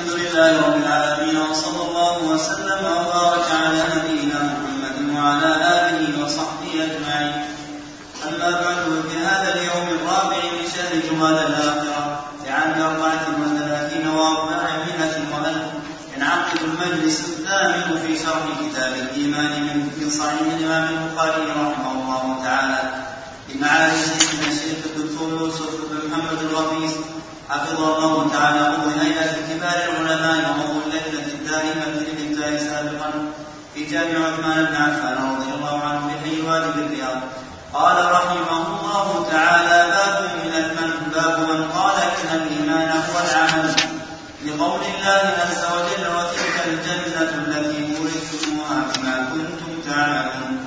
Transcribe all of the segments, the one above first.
الحمد لله رب العالمين وصلى الله وسلم وبارك على نبينا محمد وعلى آله وصحبه أجمعين. أما بعد في هذا اليوم الرابع من شهر جمال الآخرة لعام أربعة وثلاثين وأربعمائة وألف ينعقد المجلس الثامن في شرح كتاب الإيمان من صحيح الإمام البخاري رحمه الله تعالى بمعالي من الشيخ الدكتور يوسف بن محمد الغفيص حفظه الله تعالى عضو هيئة كبار العلماء وعضو اللجنة الدائمة للإفتاء سابقا في جامع عثمان بن عفان رضي الله عنه في حي وادي بالرياض قال رحمه الله تعالى باب من المن باب من قال إن الإيمان هو العمل. لقول الله عز وجل وتلك الجنة التي أورثتموها بما كنتم تعملون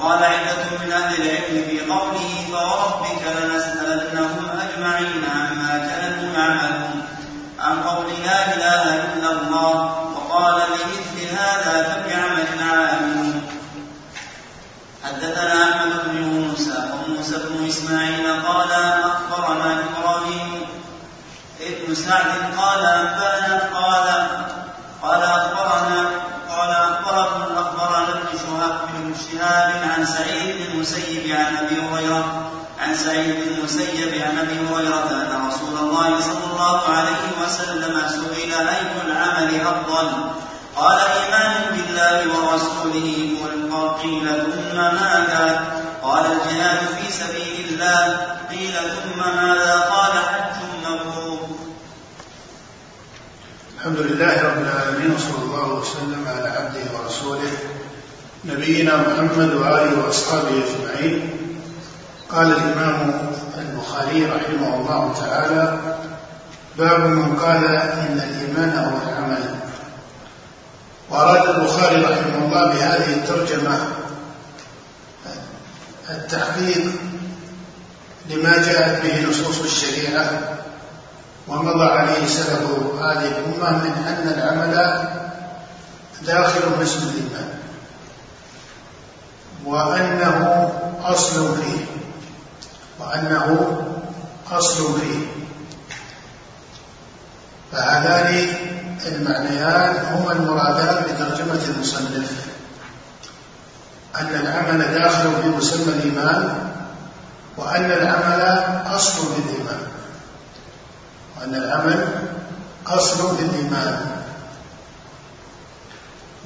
وقال عدة من أهل العلم في قوله فوربك لنسألنهم أجمعين عما كانوا يعملون عن قول لا إله إلا الله وقال لمثل هذا فبعمل عاملون حدثنا أحمد بن موسى وموسى بن إسماعيل قال أخبرنا إبراهيم ابن سعد قال أنبأنا قال قال أخبرنا شهاب عن سعيد بن المسيب عن أبي هريرة عن سعيد بن المسيب عن أبي هريرة أن رسول الله صلى الله عليه وسلم سئل أي العمل أفضل؟ قال إيمان بالله ورسوله قيل ثم ماذا؟ قال الجهاد في سبيل الله قيل ثم ماذا؟ قال حج مبرور. الحمد لله رب العالمين وصلى الله وسلم على عبده ورسوله نبينا محمد وآله وأصحابه أجمعين. قال الإمام البخاري رحمه الله تعالى باب من قال إن الإيمان هو العمل. واراد البخاري رحمه الله بهذه الترجمة التحقيق لما جاءت به نصوص الشريعة ومضى عليه سلف هذه الأمة من أن العمل داخل اسم الإيمان. وأنه أصل فيه وأنه أصل فيه فهذان المعنيان هما المرادان بترجمة المصنف. أن العمل داخل في مسمى الإيمان وأن العمل أصل في الإيمان وأن العمل أصل في الإيمان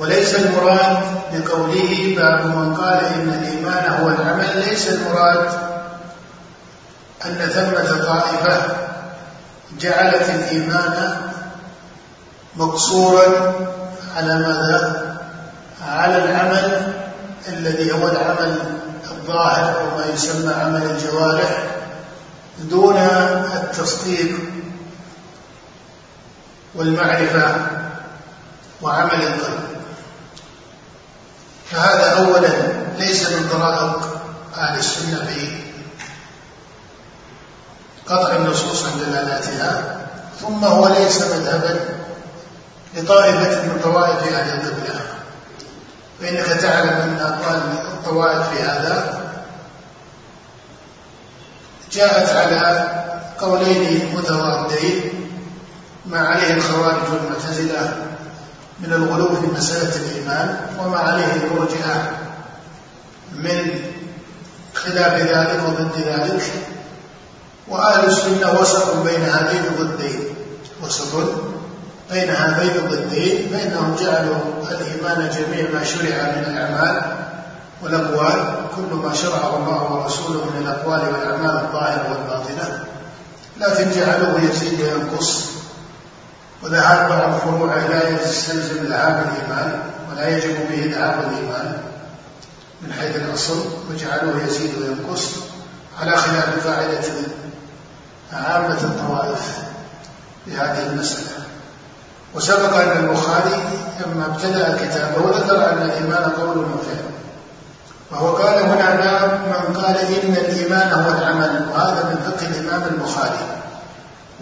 وليس المراد بقوله باب من قال إن الإيمان هو العمل ليس المراد أن ثمة طائفة جعلت الإيمان مقصورا على ماذا؟ على العمل الذي هو العمل الظاهر أو ما يسمى عمل الجوارح دون التصديق والمعرفة وعمل القلب فهذا أولا ليس من طرائق أهل السنة في قطع النصوص عن دلالاتها ثم هو ليس مذهبا لطائفة من طوائف أهل القبلة فإنك تعلم أن أقوال الطوائف في هذا جاءت على قولين متضادين ما عليه الخوارج والمعتزلة من الغلو في مسألة الإيمان وما عليه المرجئة من خلاف ذلك وضد ذلك. وأهل السنة وسط بين هذين الضدين وسط بين هذين الضدين فإنهم جعلوا الإيمان جميع ما شرع من الأعمال والأقوال كل ما شرعه الله ورسوله من الأقوال والأعمال الظاهرة والباطنة. لكن جعلوه يزيد وينقص. وذهاب بعض فروعه لا يستلزم ذهاب الإيمان ولا يجب به ذهاب الإيمان من حيث الأصل وجعلوه يزيد وينقص على خلاف قاعدة عامة الطوائف في هذه المسألة. وسبق أن البخاري لما ابتدأ كتابه ذكر أن الإيمان قول وفعل. وهو قال هنا من قال إن الإيمان هو العمل. وهذا من فقه الإمام البخاري.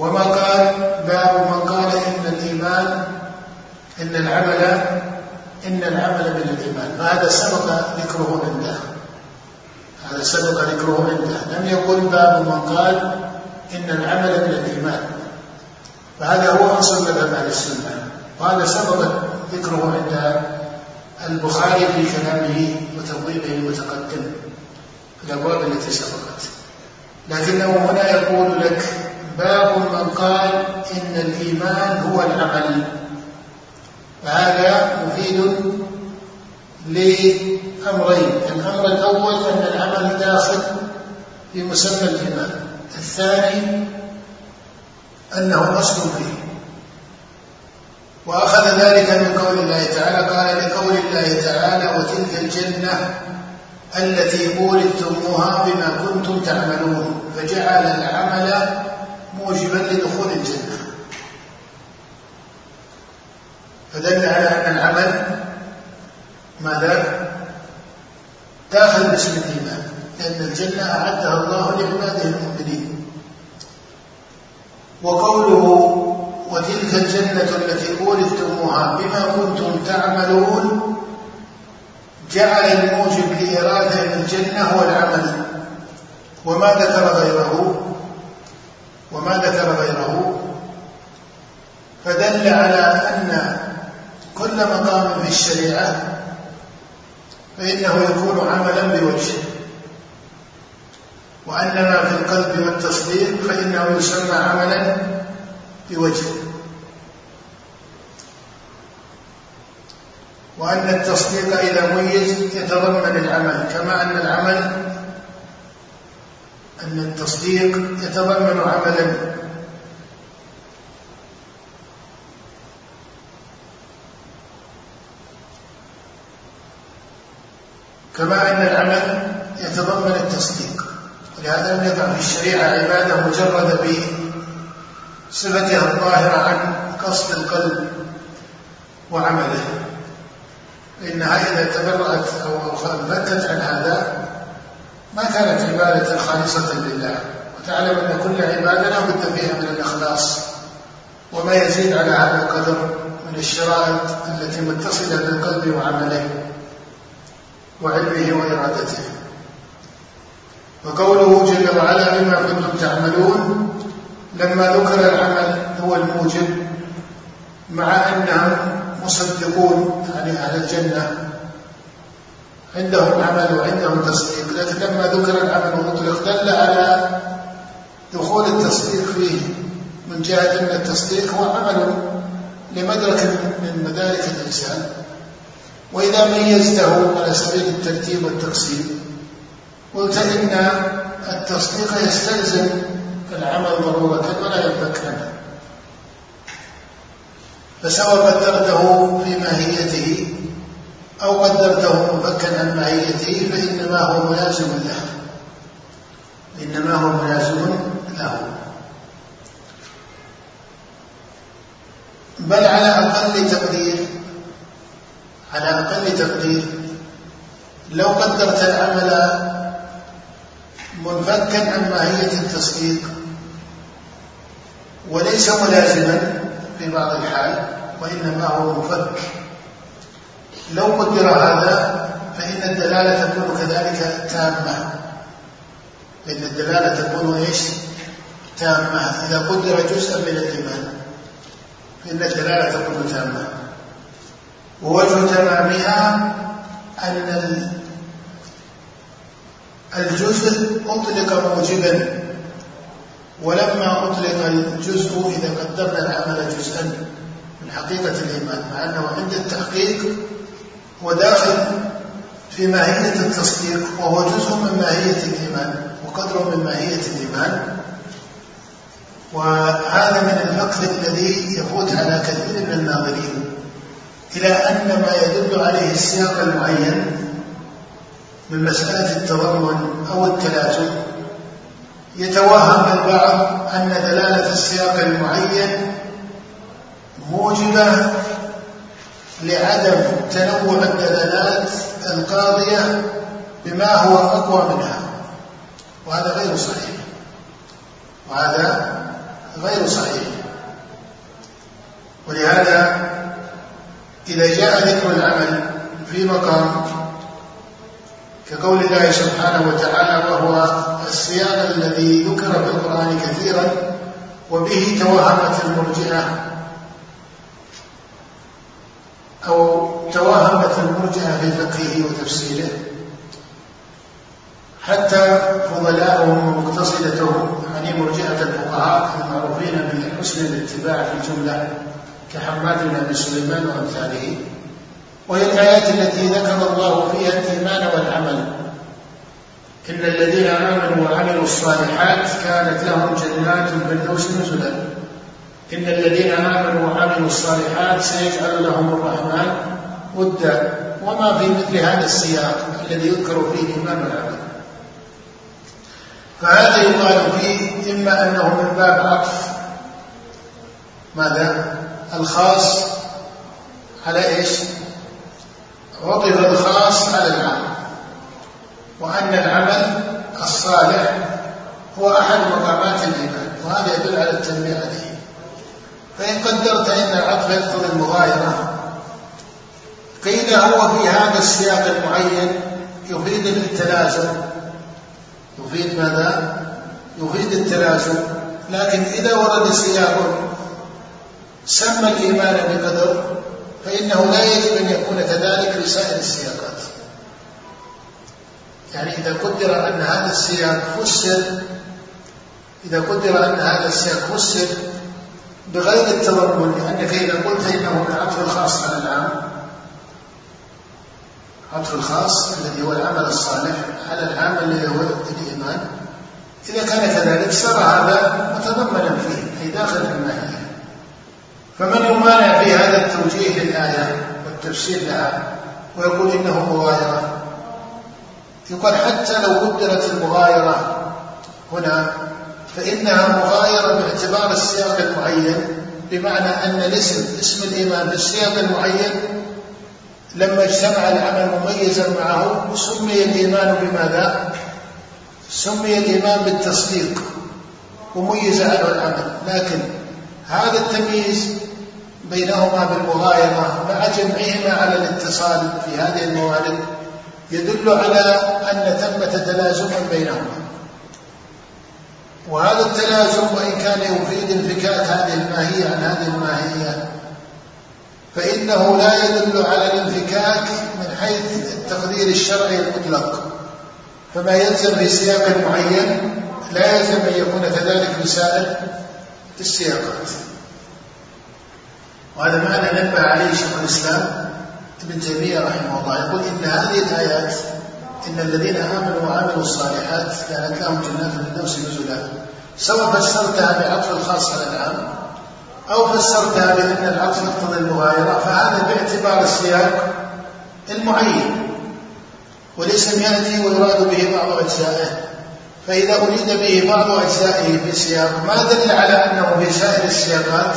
وما قال باب من قال إن الإيمان إن العمل إن العمل من الإيمان فهذا سبق ذكره عنده هذا سبق ذكره عنده لم يقل باب من قال إن العمل من الإيمان فهذا هو أصل مذهب أهل السنة. وهذا سبق ذكره عند البخاري في كلامه وتبويبه المتقدم في الأبواب التي سبقت. لكنه هنا يقول لك باب من قال إن الإيمان هو العمل. فهذا مفيد لأمرين. الأمر الأول أن العمل داخل في مسمى الإيمان. الثاني أنه أصل فيه. وأخذ ذلك من قول الله تعالى قال لقول الله تعالى وتلك الجنة التي أورثتموها بما كنتم تعملون فجعل العمل موجبا لدخول الجنة. فدل على أن العمل ماذا؟ داخل باسم الإيمان لأن الجنة أعدها الله لعباده المؤمنين. وقوله وتلك الجنة التي أورثتموها بما كنتم تعملون جعل الموجب لإرادة الجنة هو العمل. وما ذكر غيره؟ وما ذكر غيره فدل على أن كل مقام في الشريعة فإنه يكون عملا بوجه وأن ما في القلب والتصديق فإنه يسمى عملا بوجه وأن التصديق إذا ميز يتضمن العمل كما أن العمل أن التصديق يتضمن عملا. كما أن العمل يتضمن التصديق. ولهذا لم يقع في الشريعة عبادة مجردة بصفتها الظاهرة عن قصد القلب وعمله. فإنها إذا تبرأت أو انفتت عن هذا ما كانت عبادة خالصة لله وتعلم أن كل عبادة لا بد فيها من الإخلاص وما يزيد على هذا القدر من الشرائط التي متصلة بالقلب وعمله وعلمه وإرادته. وقوله جل وعلا بما كنتم تعملون لما ذكر العمل هو الموجب مع أنهم مصدقون يعني أهل الجنة عندهم عمل وعندهم تصديق. لكن لما ذكر العمل ومطلق دل على دخول التصديق فيه من جهة أن التصديق هو عمل لمدرك من مدارك الإنسان. وإذا ميزته على سبيل الترتيب والتقسيم قلت إن التصديق يستلزم العمل ضرورة ولا ينفك عنه فسواء قدرته في ماهيته أو قدرته منفكا عن ماهيته فإنما هو ملازم له. إنما هو ملازم له. بل على أقل تقدير على أقل تقدير لو قدرت العمل منفكا عن ماهية التصديق وليس ملازما في بعض الحال وإنما هو مفك. لو قدر هذا فإن الدلالة تكون كذلك تامة. فإن الدلالة تكون إيش؟ تامة. إذا قدر جزءا من الإيمان فإن الدلالة تكون تامة. ووجه تمامها أن الجزء أطلق موجبا. ولما أطلق الجزء إذا قدرنا العمل جزءا من حقيقة الإيمان مع أنه عند التحقيق هو داخل في ماهية التصديق وهو جزء من ماهية الإيمان وقدر من ماهية الإيمان. وهذا من الفقه الذي يفوت على كثير من الناظرين إلى أن ما يدل عليه السياق المعين من مسألة التضمن أو التلازم يتوهم البعض أن دلالة السياق المعين موجبة لعدم تنوع الدلالات القاضية بما هو أقوى منها. وهذا غير صحيح. وهذا غير صحيح. ولهذا إذا جاء ذكر العمل في مقام كقول الله سبحانه وتعالى وهو السياق الذي ذكر في القرآن كثيرا وبه توهمت المرجئة المرجئة في فقهه وتفسيره حتى فضلاؤهم ومقتصدتهم يعني مرجئة الفقهاء المعروفين بحسن الاتباع في الجملة كحماد بن أبي سليمان وأمثاله وهي الآيات التي ذكر الله فيها الإيمان والعمل. إن الذين آمنوا وعملوا الصالحات كانت لهم جنات الفردوس نزلا. إن الذين آمنوا وعملوا الصالحات سيجعل لهم الرحمن ودا. وما في مثل هذا السياق الذي يذكر فيه الإيمان والعمل فهذا يقال فيه إما أنه من باب عطف. ماذا؟ الخاص على إيش؟ عطف الخاص على العام وأن العمل الصالح هو أحد مقامات الإيمان. وهذا يدل على التنبيه عليه. فإن قدرت أن العطف يقتضي المغايرة. قيل هو في هذا السياق المعين يفيد التلازم. يفيد ماذا؟ يفيد التلازم. لكن إذا ورد سياق سمى الإيمان بقدر فإنه لا يجب أن يكون كذلك لسائر السياقات. يعني إذا قدر أن هذا السياق فسر إذا قدر أن هذا السياق فسر بغير التضمن لأنك إذا قلت إنه من عطف الخاص على العام عطف الخاص الذي هو العمل الصالح على العام الذي هو الإيمان إذا كان كذلك صار هذا متضمنا فيه أي داخل الماهية. فمن يمانع في هذا التوجيه للآية والتفسير لها ويقول إنه مغايرة؟ يقال حتى لو قدرت المغايرة هنا فإنها مغايرة باعتبار السياق المعين بمعنى أن الاسم اسم الإيمان بالسياق المعين لما اجتمع العمل مميزا معه سمي الإيمان بماذا؟ سمي الإيمان بالتصديق وميز عنه العمل لكن هذا التمييز بينهما بالمغايرة مع جمعهما على الاتصال في هذه الموارد يدل على أن ثمة تلازما بينهما وهذا التلازم وإن كان يفيد انفكاك هذه الماهية عن هذه الماهية فإنه لا يدل على الانفكاك من حيث التقدير الشرعي المطلق. فما يلزم في سياق معين لا يلزم أن يكون كذلك في سائر السياقات. وهذا معنى نبه عليه شيخ الإسلام ابن تيمية رحمه الله يقول إن هذه الآيات إن الذين آمنوا وعملوا الصالحات كانت لهم جنات الفردوس نزلا. سواء فسرتها بعطف الخاص على العام أو فسرتها بأن العطف يقتضي المغايرة فهذا باعتبار السياق المعين. والاسم يأتي ويراد به بعض أجزائه. فإذا أريد به بعض أجزائه في السياق ما دل على أنه في سائر السياقات؟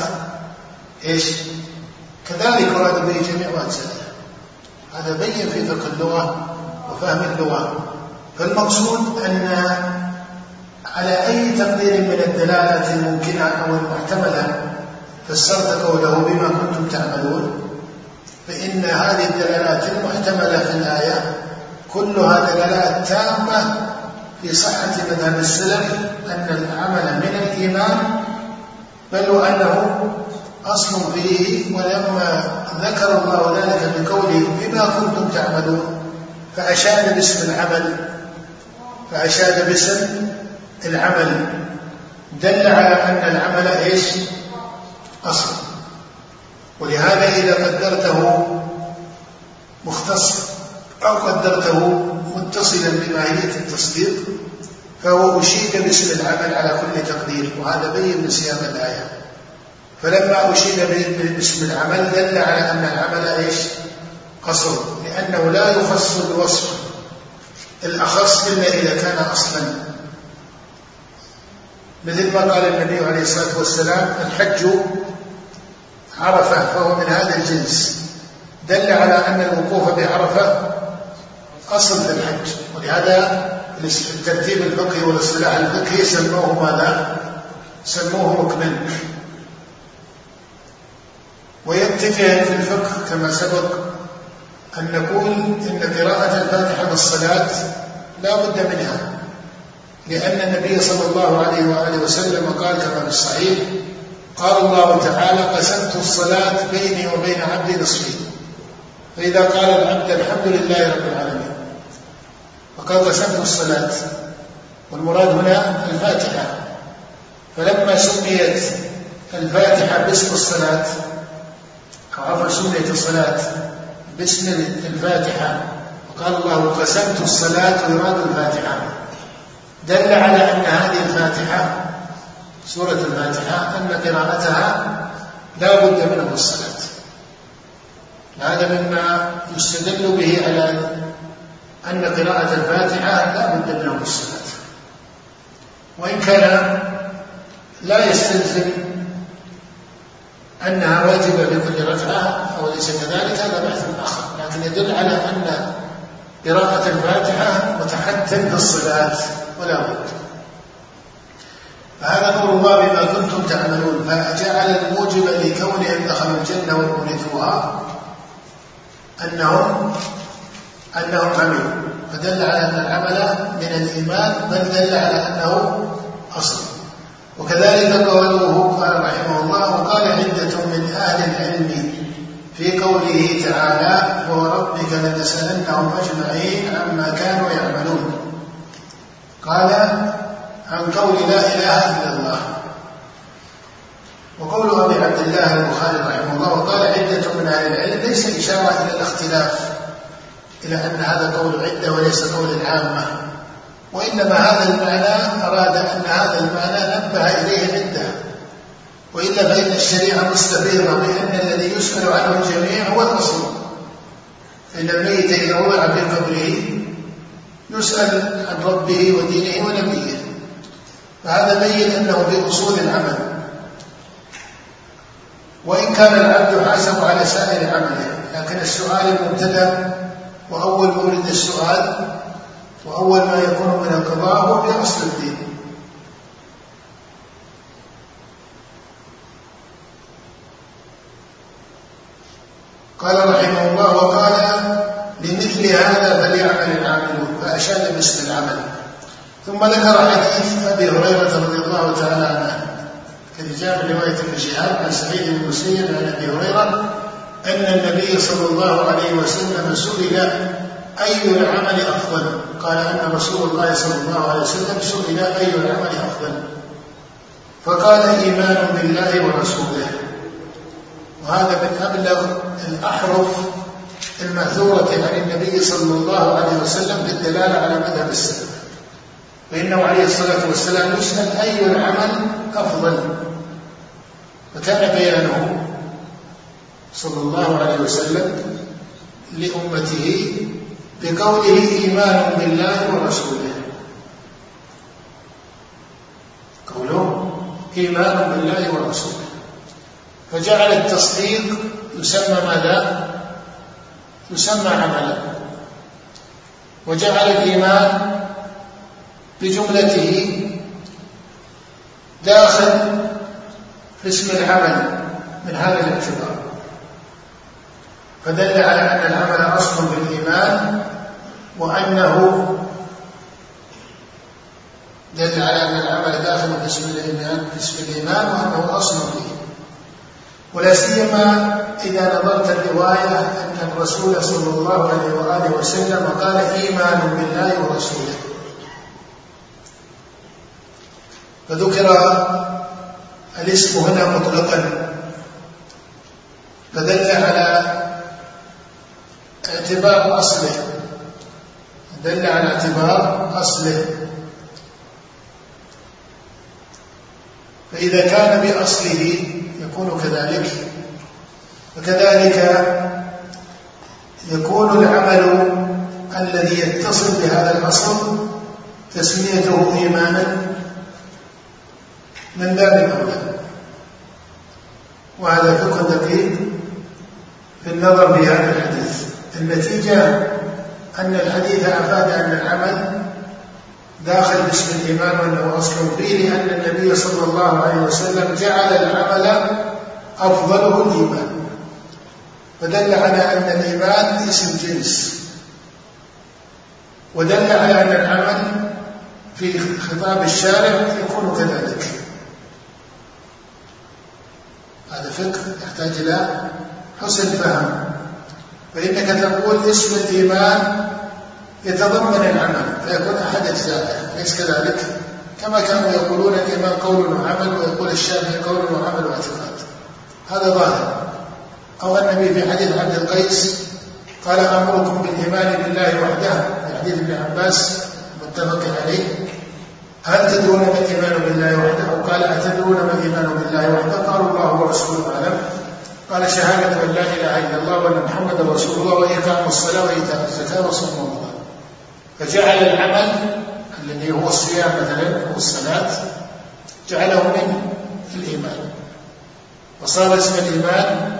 إيش؟ كذلك أراد به جميع أجزائه. هذا بين في فقه اللغة. وفهم اللغة. فالمقصود أن على أي تقدير من الدلالات الممكنة أو المحتملة فسرت قوله بما كنتم تعملون فإن هذه الدلالات المحتملة في الآية كلها دلالات تامة في صحة مذهب السلف أن العمل من الإيمان بل وأنه أصل فيه ولما ذكر الله ذلك بقوله بما كنتم تعملون. فأشاد باسم العمل فأشاد باسم العمل. دل على أن العمل إيش؟ أصل. ولهذا إذا قدرته مختص أو قدرته متصلا بماهية التصديق فهو أشيد باسم العمل على كل تقدير وهذا بين من سياق الآية. فلما أشيد باسم العمل دل على أن العمل إيش؟ قصر لأنه لا يخص الوصف. الأخص إلا إذا كان أصلا. مثل ما قال النبي عليه الصلاة والسلام الحج عرفة فهو من هذا الجنس. دل على أن الوقوف بعرفة أصل في الحج. ولهذا الترتيب الفقهي والاصطلاح الفقهي سموه ماذا؟ سموه ركنا ويتجه في الفقه كما سبق أن نقول إن قراءة الفاتحة بالصلاة لا بد منها لأن النبي صلى الله عليه وآله وسلم قال كما في الصحيح قال الله تعالى قسمت الصلاة بيني وبين عبدي نصفين. فإذا قال العبد الحمد لله رب العالمين وقد قسمت الصلاة. والمراد هنا الفاتحة. فلما سميت الفاتحة باسم الصلاة أو عفوا سميت الصلاة باسم الفاتحة. وقال الله قسمت الصلاة ويراد الفاتحة. دل على أن هذه الفاتحة سورة الفاتحة أن قراءتها لا بد منه الصلاة هذا مما يستدل به على أن قراءة الفاتحة لا بد منه الصلاة وإن كان لا يستلزم أنها واجبة في كل ركعة أو ليس كذلك هذا بحث آخر. لكن يدل على أن قراءة الفاتحة متحتم في الصلاة ولا بد. فهذا قول الله بما كنتم تعملون فجعل الموجب لكونهم دخلوا الجنة وأورثوها أنهم أنهم عملوا. فدل على أن العمل من الإيمان بل دل على أنه أصل. وكذلك قوله قال رحمه الله وقال عدة من أهل العلم في قوله تعالى وربك لنسألنهم أجمعين عما كانوا يعملون قال عن قول لا إله إلا الله وقول أبي عبد الله البخاري رحمه الله وقال عدة من أهل العلم ليس إشارة إلى الاختلاف إلى أن هذا قول عدة وليس قول العامة وإنما هذا المعنى أراد أن هذا المعنى نبه إليه عدة وإلا فإن الشريعة مستفيضة بأن الذي يسأل عنه الجميع هو الرسول فإن الميت إذا وضع في قبره يسأل عن ربه ودينه ونبيه. فهذا بين أنه في أصول العمل. وإن كان العبد حاسب على سائر عمله لكن السؤال المبتدأ وأول مورد السؤال وأول ما يكون من القضاء هو بأصل الدين. قال رحمه الله وقال لمثل هذا فليعمل العاملون فأشاد باسم العمل. ثم ذكر حديث أبي هريرة رضي الله تعالى عنه. من رواية ابن شهاب عن سعيد بن المسيب عن أبي هريرة أن النبي صلى الله عليه وسلم سئل أي العمل أفضل؟ قال أن رسول الله صلى الله عليه وسلم سئل أي العمل أفضل؟ فقال إيمان بالله ورسوله. وهذا من أبلغ الأحرف المأثورة عن النبي صلى الله عليه وسلم بالدلالة على مذهب السلف. فإنه عليه الصلاة والسلام يسأل أي العمل أفضل؟ وكان بيانه صلى الله عليه وسلم لأمته بقوله إيمان بالله ورسوله. قوله إيمان بالله ورسوله. فجعل التصديق يسمى ماذا؟ يسمى عملا. وجعل الإيمان بجملته داخل في اسم العمل من هذا الاعتبار. فدل على أن العمل أصل بالإيمان وأنه دل على أن العمل داخل في اسم الإيمان في اسم الإيمان وأنه أصل فيه. ولا سيما إذا نظرت الرواية أن الرسول صلى الله عليه وآله وسلم قال إيمان بالله ورسوله. فذكر الاسم هنا مطلقا. فدل على اعتبار أصله. دل على اعتبار أصله. فإذا كان بأصله يكون كذلك. وكذلك يكون العمل الذي يتصل بهذا الأصل تسميته إيمانا من باب أولى وهذا فقه دقيق في النظر في هذا الحديث. النتيجة أن الحديث أفاد أن العمل داخل باسم الإيمان وأنه أصل فيه لأن النبي صلى الله عليه وسلم جعل العمل أفضله الإيمان. فدل على أن الإيمان اسم جنس. ودل على أن العمل في خطاب الشارع يكون كذلك. هذا فقه يحتاج إلى حسن فهم. فإنك تقول اسم الإيمان يتضمن العمل فيكون أحد أجزائه أليس كذلك؟ كما كانوا يقولون الإيمان قول وعمل ويقول الشافعي قول وعمل واعتقاد هذا ظاهر. أو النبي في حديث عبد القيس قال أمركم بالإيمان بالله وحده في حديث ابن عباس متفق عليه. هل تدرون ما الإيمان بالله وحده؟ قال أتدرون ما الإيمان بالله وحده؟ قالوا الله ورسوله أعلم. قال شهادة أن لا إله إلا الله وأن محمدا رسول الله وإقام الصلاة وإيتاء الزكاة وصوم رمضان. فجعل العمل الذي هو الصيام مثلا أو الصلاة جعله من الإيمان. وصار اسم الإيمان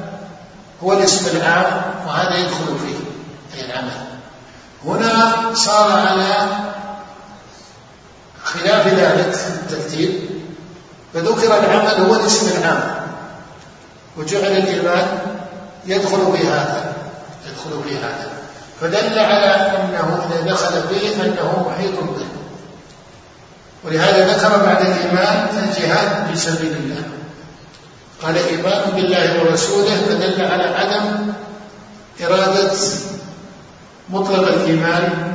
هو الاسم العام وهذا يدخل فيه أي العمل. هنا صار على خلاف ذلك الترتيب فذكر العمل هو الاسم العام. وجعل الإيمان يدخل في هذا يدخل في هذا فدل على أنه إذا دخل به أنه محيط به. ولهذا ذكر بعد الإيمان الجهاد في سبيل الله. قال إيمان بالله ورسوله فدل على عدم إرادة مطلق الإيمان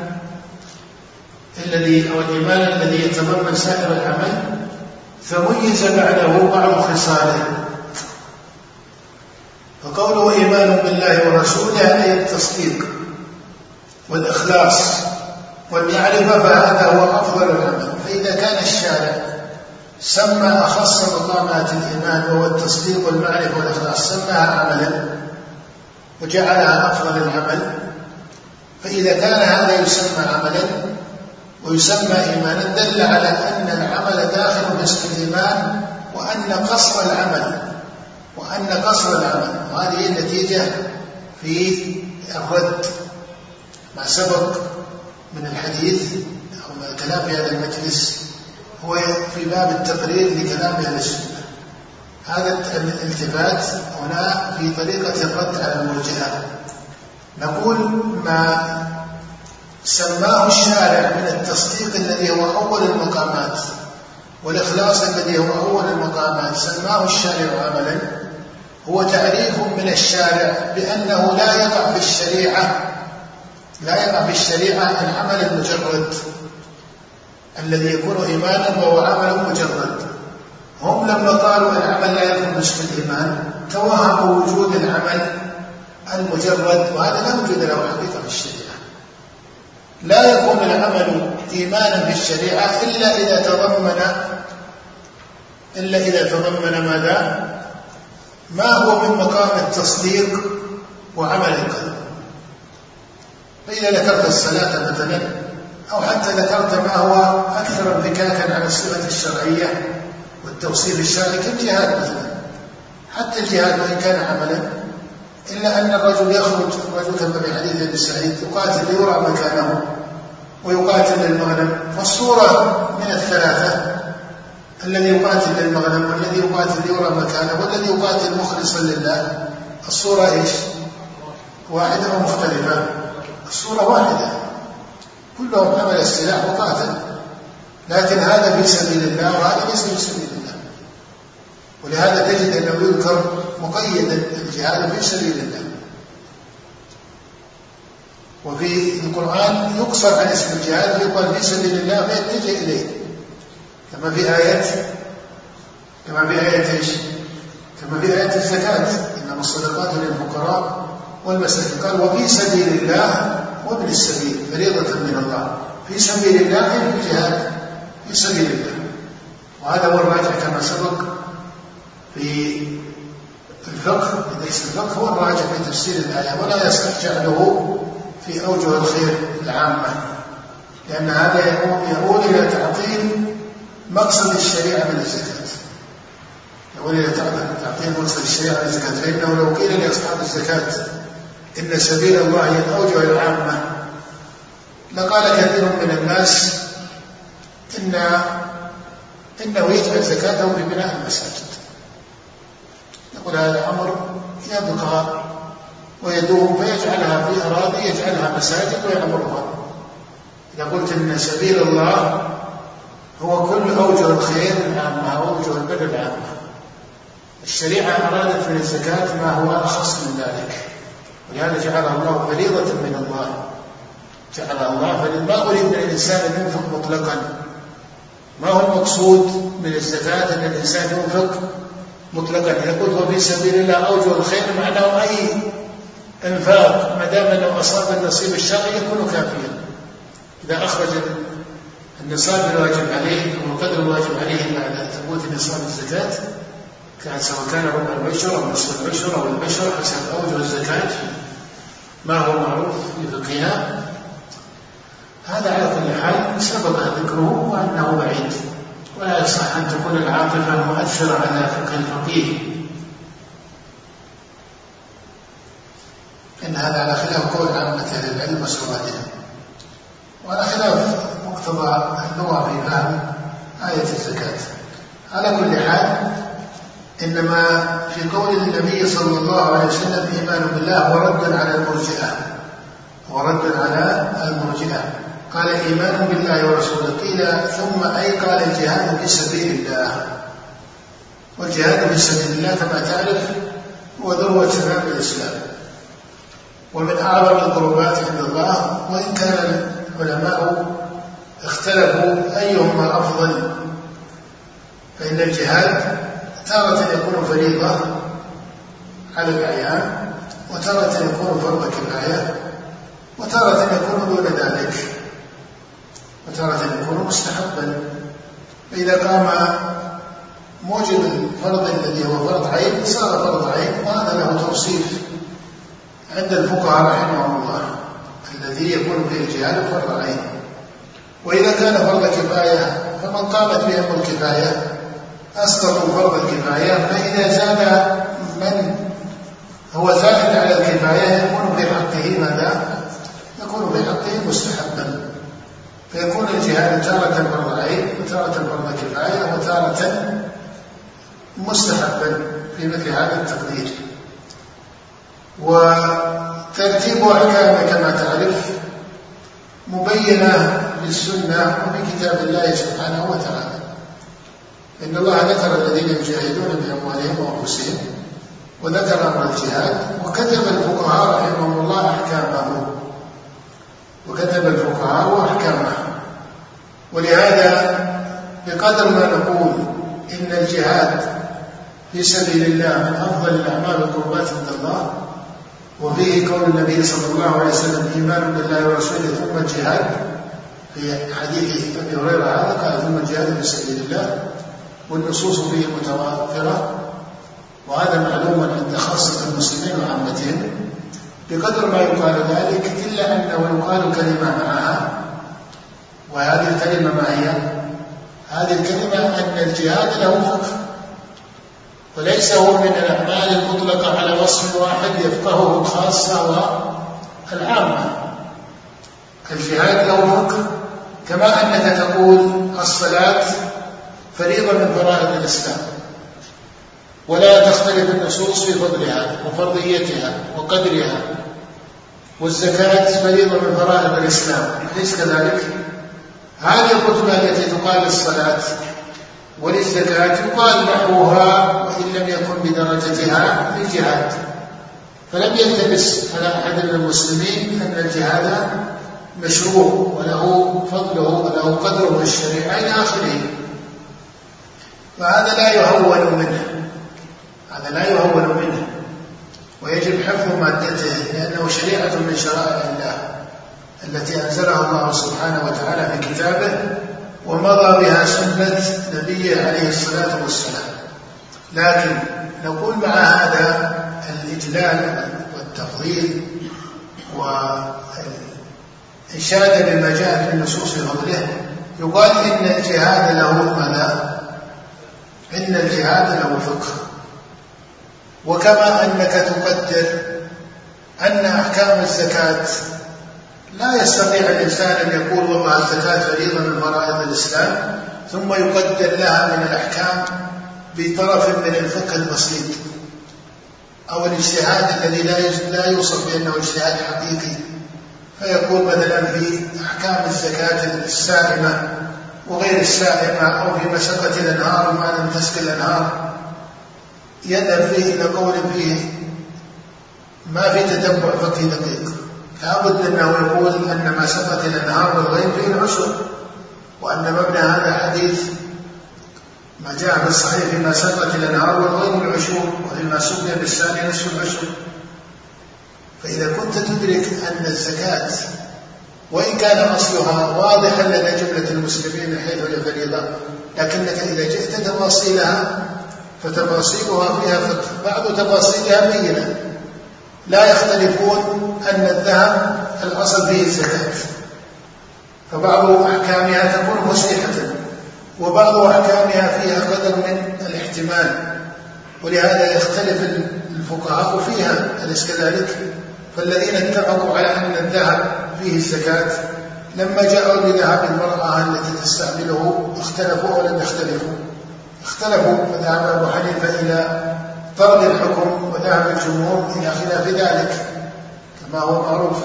الذي أو الإيمان الذي يتضمن سائر العمل فميز بعده بعض خصاله. فقوله إيمان بالله ورسوله أي التصديق والإخلاص والمعرفة فهذا هو أفضل العمل. فإذا كان الشارع سمى أخص مقامات الإيمان وهو التصديق والمعرفة والإخلاص سماها عملا وجعلها أفضل العمل. فإذا كان هذا يسمى عملا ويسمى إيمانا دل على أن العمل داخل في الإيمان وأن قصر العمل وأن قصر العمل وهذه النتيجة في الرد. ما سبق من الحديث أو كلام في هذا المجلس هو في باب التقرير لكلام أهل السنة. هذا الالتفات هنا في طريقة الرد على المرجئة نقول ما سماه الشارع من التصديق الذي هو أول المقامات والإخلاص الذي هو أول المقامات. سماه الشارع عملا. هو تعريف من الشارع بأنه لا يقع في الشريعة لا يقع في الشريعة العمل المجرد الذي يكون إيمانا وهو عمل مجرد هم لما قالوا العمل لا يكون باسم الإيمان توهموا وجود العمل المجرد وهذا لا وجود له حقيقة في الشريعة لا يكون العمل إيمانا في الشريعة إلا إذا تضمن إلا إذا تضمن ماذا؟ ما هو من مقام التصديق وعمل القلب؟ فإذا ذكرت الصلاة مثلا أو حتى ذكرت ما هو أكثر انفكاكا على الصفة الشرعية والتوصيف الشرعي كالجهاد مثلا. حتى الجهاد وإن كان عملا إلا أن الرجل يخرج الرجل كما في حديث أبي سعيد يقاتل ليرى مكانه ويقاتل للمغنم فالصورة من الثلاثة الذي يقاتل للمغنم والذي يقاتل ليرى مكانه والذي يقاتل مخلصا لله. الصورة إيش؟ واحدة ومختلفة الصورة واحدة. كلهم حمل السلاح وقاتل. لكن هذا في سبيل الله وهذا ليس في سبيل الله. ولهذا تجد أنه يذكر مقيدا الجهاد في سبيل الله. وفي القرآن يقصر عن اسم الجهاد ويقال في سبيل الله فيتجه إليه. كما في آية كما في آية إيش؟ كما في آية الزكاة. إنما الصدقات للفقراء والمساكين. قال وفي سبيل الله وابن السبيل فريضة من الله. في سبيل الله في الجهاد. في سبيل الله. وهذا هو الراجع كما سبق في الفقه. ليس الفقه هو الراجع في تفسير الآية. ولا يصح جعله في أوجه الخير العامة. لأن هذا يقول إلى تعطيل مقصد الشريعة من الزكاة. يقول إلى تعطيل مقصد الشريعة من الزكاة. فإنه لو قيل لأصحاب الزكاة إن سبيل الله هي الأوجه العامة لقال كثير من الناس إن إنه يجعل زكاته في بناء المساجد. يقول هذا أمر يبقى ويدوم فيجعلها في أراضي يجعلها مساجد ويعمرها إذا قلت إن سبيل الله هو كل أوجه الخير العامة وأوجه البر العامة الشريعة أرادت من الزكاة ما هو أخص من ذلك. ولهذا جعلها الله فريضة من الله. جعلها الله فما أريد من الإنسان أن ينفق مطلقا. ما هو المقصود من الزكاة؟ أن الإنسان ينفق مطلقا. يقول هو في سبيل الله أوجه الخير معناه أي إنفاق ما دام أنه أصاب النصيب الشرعي يكون كافيا. إذا أخرج النصاب الواجب عليه أو القدر الواجب عليه بعد ثبوت نصاب الزكاة كان سواء كان ربع العشر أو نصف العشر أو العشر حسب أوجه الزكاة ما هو معروف في فقهها هذا على كل حال سبق ذكره وأنه بعيد. ولا يصح أن تكون العاطفة مؤثرة على فقه الفقيه. إن هذا على خلاف قول عامة أهل العلم وسوادهم وعلى خلاف مقتضى اللغة في فهم آية الزكاة. على كل حال إنما في قول النبي صلى الله عليه وسلم إيمان بالله هو رد على المرجئة. هو رد على المرجئة. قال إيمان بالله ورسوله. قيل ثم أي قال الجهاد في سبيل الله. والجهاد في سبيل الله كما تعرف هو ذروة سمام الإسلام. ومن أعظم القربات عند الله وإن كان العلماء اختلفوا أيهما أفضل فإن الجهاد تارة يكون فريضة على الأعيان وتارة يكون فرض كفاية وتارة يكون دون ذلك وتارة يكون مستحبا. فإذا قام موجب الفرض الذي هو فرض عين صار فرض عين وهذا له توصيف عند الفقهاء رحمهم الله. الذي يكون فيه الجهاد فرض عين وإذا كان فرض كفاية فمن قامت بهم الكفاية أسقطوا فرض الكفاية. فإذا زاد من هو زائد على الكفاية يكون في حقه ماذا؟ يكون في حقه مستحبا. فيكون الجهاد تارة فرض عين وتارة فرض كفاية وتارة مستحبا في مثل هذا التقدير. وترتيب أحكامه كما تعرف مبينة للسنة وفي كتاب الله سبحانه وتعالى. إن الله ذكر الذين يجاهدون بأموالهم وأنفسهم وذكر أمر الجهاد وكتب الفقهاء رحمهم الله أحكامه. وكتب الفقهاء أحكامه. ولهذا بقدر ما نقول إن الجهاد في سبيل الله من أفضل الأعمال والقربات عند الله وفيه قول النبي صلى الله عليه وسلم إيمان بالله ورسوله ثم الجهاد في حديث أبي هريرة هذا قال ثم الجهاد في سبيل الله. والنصوص فيه متوافرة وهذا معلوم عند خاصة المسلمين وعامتهم بقدر ما يقال ذلك إلا أنه يقال كلمة معها. وهذه الكلمة ما هي؟ هذه الكلمة أن الجهاد له فقه. وليس هو من الأعمال المطلقة على وصف واحد يفقهه الخاصة والعامة الجهاد له فقه كما أنك تقول الصلاة فريضة من فرائض الإسلام ولا تختلف النصوص في فضلها وفرضيتها وقدرها والزكاة فريضة من فرائض الإسلام أليس كذلك؟ هذه الرتبة التي تقال للصلاة وللزكاة يقال نحوها وإن لم يكن بدرجتها في الجهاد فلم يلتبس على أحد من المسلمين أن الجهاد مشروع وله فضله وله قدره في الشريعة إلى آخره. فهذا لا يهون منه. هذا لا يهون منه. ويجب حفظ مادته لأنه شريعة من شرائع الله التي أنزلها الله سبحانه وتعالى في كتابه ومضى بها سنة نبيه عليه الصلاة والسلام لكن نقول مع هذا الإجلال والتفضيل والإشادة بما جاء في النصوص فضله يقال إن الجهاد له ماذا؟ إن الجهاد له فقه وكما أنك تقدر أن أحكام الزكاة لا يستطيع الإنسان أن يقول والله الزكاة فريضة من فرائض الإسلام ثم يقدر لها من الأحكام بطرف من الفقه البسيط أو الاجتهاد الذي لا لا يوصف بأنه اجتهاد حقيقي. فيقول مثلا في أحكام الزكاة السائمة وغير السائمة أو في مشقة الأنهار وما لم تسقي الأنهار يذهب فيه إلى قول فيه ما في تتبع فقهي دقيق. لابد أنه يقول أن ما سقط الأنهار والغيب فيه العشر وأن مبنى هذا حديث ما جاء في الصحيح فيما سقط الأنهار والغيب العشور وفيما سقي بالثاني نصف العشر فإذا كنت تدرك أن الزكاة وإن كان أصلها واضحا لدى جملة المسلمين من حيث هي فريضة لكنك إذا جئت تفاصيلها فتفاصيلها فيها فقه بعض تفاصيلها بينة. لا يختلفون أن الذهب الأصل فيه الزكاة فبعض أحكامها تكون مصلحة وبعض أحكامها فيها قدر من الاحتمال ولهذا يختلف الفقهاء فيها أليس كذلك؟ فالذين اتفقوا على أن الذهب فيه الزكاة لما جاءوا بذهب المرأة التي تستعمله اختلفوا أو لم يختلفوا اختلفوا فذهب أبو حنيفة إلى طرد الحكم وذهب الجمهور إلى خلاف ذلك كما هو معروف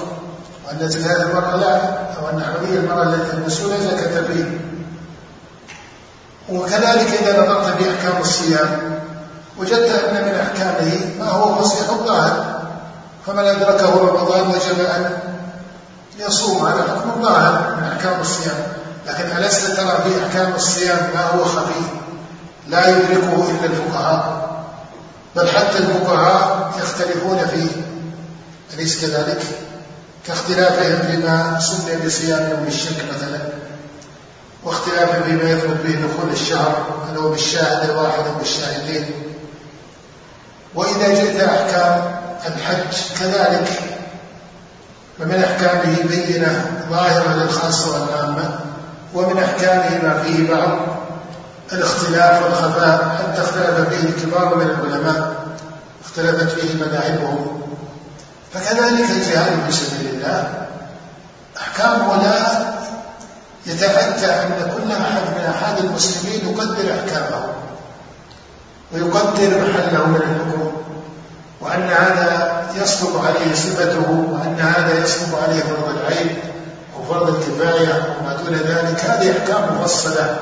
وأن زكاة المرأة لا أو أن حرية المرأة التي تلبسون زكاة فيه وكذلك إذا نظرت في أحكام الصيام وجدت أن من أحكامه ما هو فصيح الظاهر فمن أدركه رمضان وجب أن يصوم على حكم الظاهر من أحكام الصيام. لكن ألست ترى في أحكام الصيام ما هو خفي لا يدركه إلا الفقهاء. بل حتى الفقهاء يختلفون فيه أليس كذلك؟ كاختلافهم فيما سمي بصيام يوم الشك مثلا واختلاف فيما يثبت به دخول الشهر هل هو بالشاهد الواحد أو بالشاهدين وإذا جئت أحكام الحج كذلك فمن أحكامه بينة ظاهرة للخاصة والعامة ومن أحكامه ما فيه بعض الاختلاف والخفاء حتى اختلف فيه الكبار من العلماء اختلفت فيه مذاهبهم. فكذلك الجهاد في سبيل الله. احكامه لا يتأتى أن كل أحد من أحد المسلمين يقدر أحكامه ويقدر محله من الحكم وأن هذا يصدق عليه صفته وأن هذا يصدق عليه فرض العين أو فرض الكفاية وما دون ذلك. هذه أحكام مفصلة.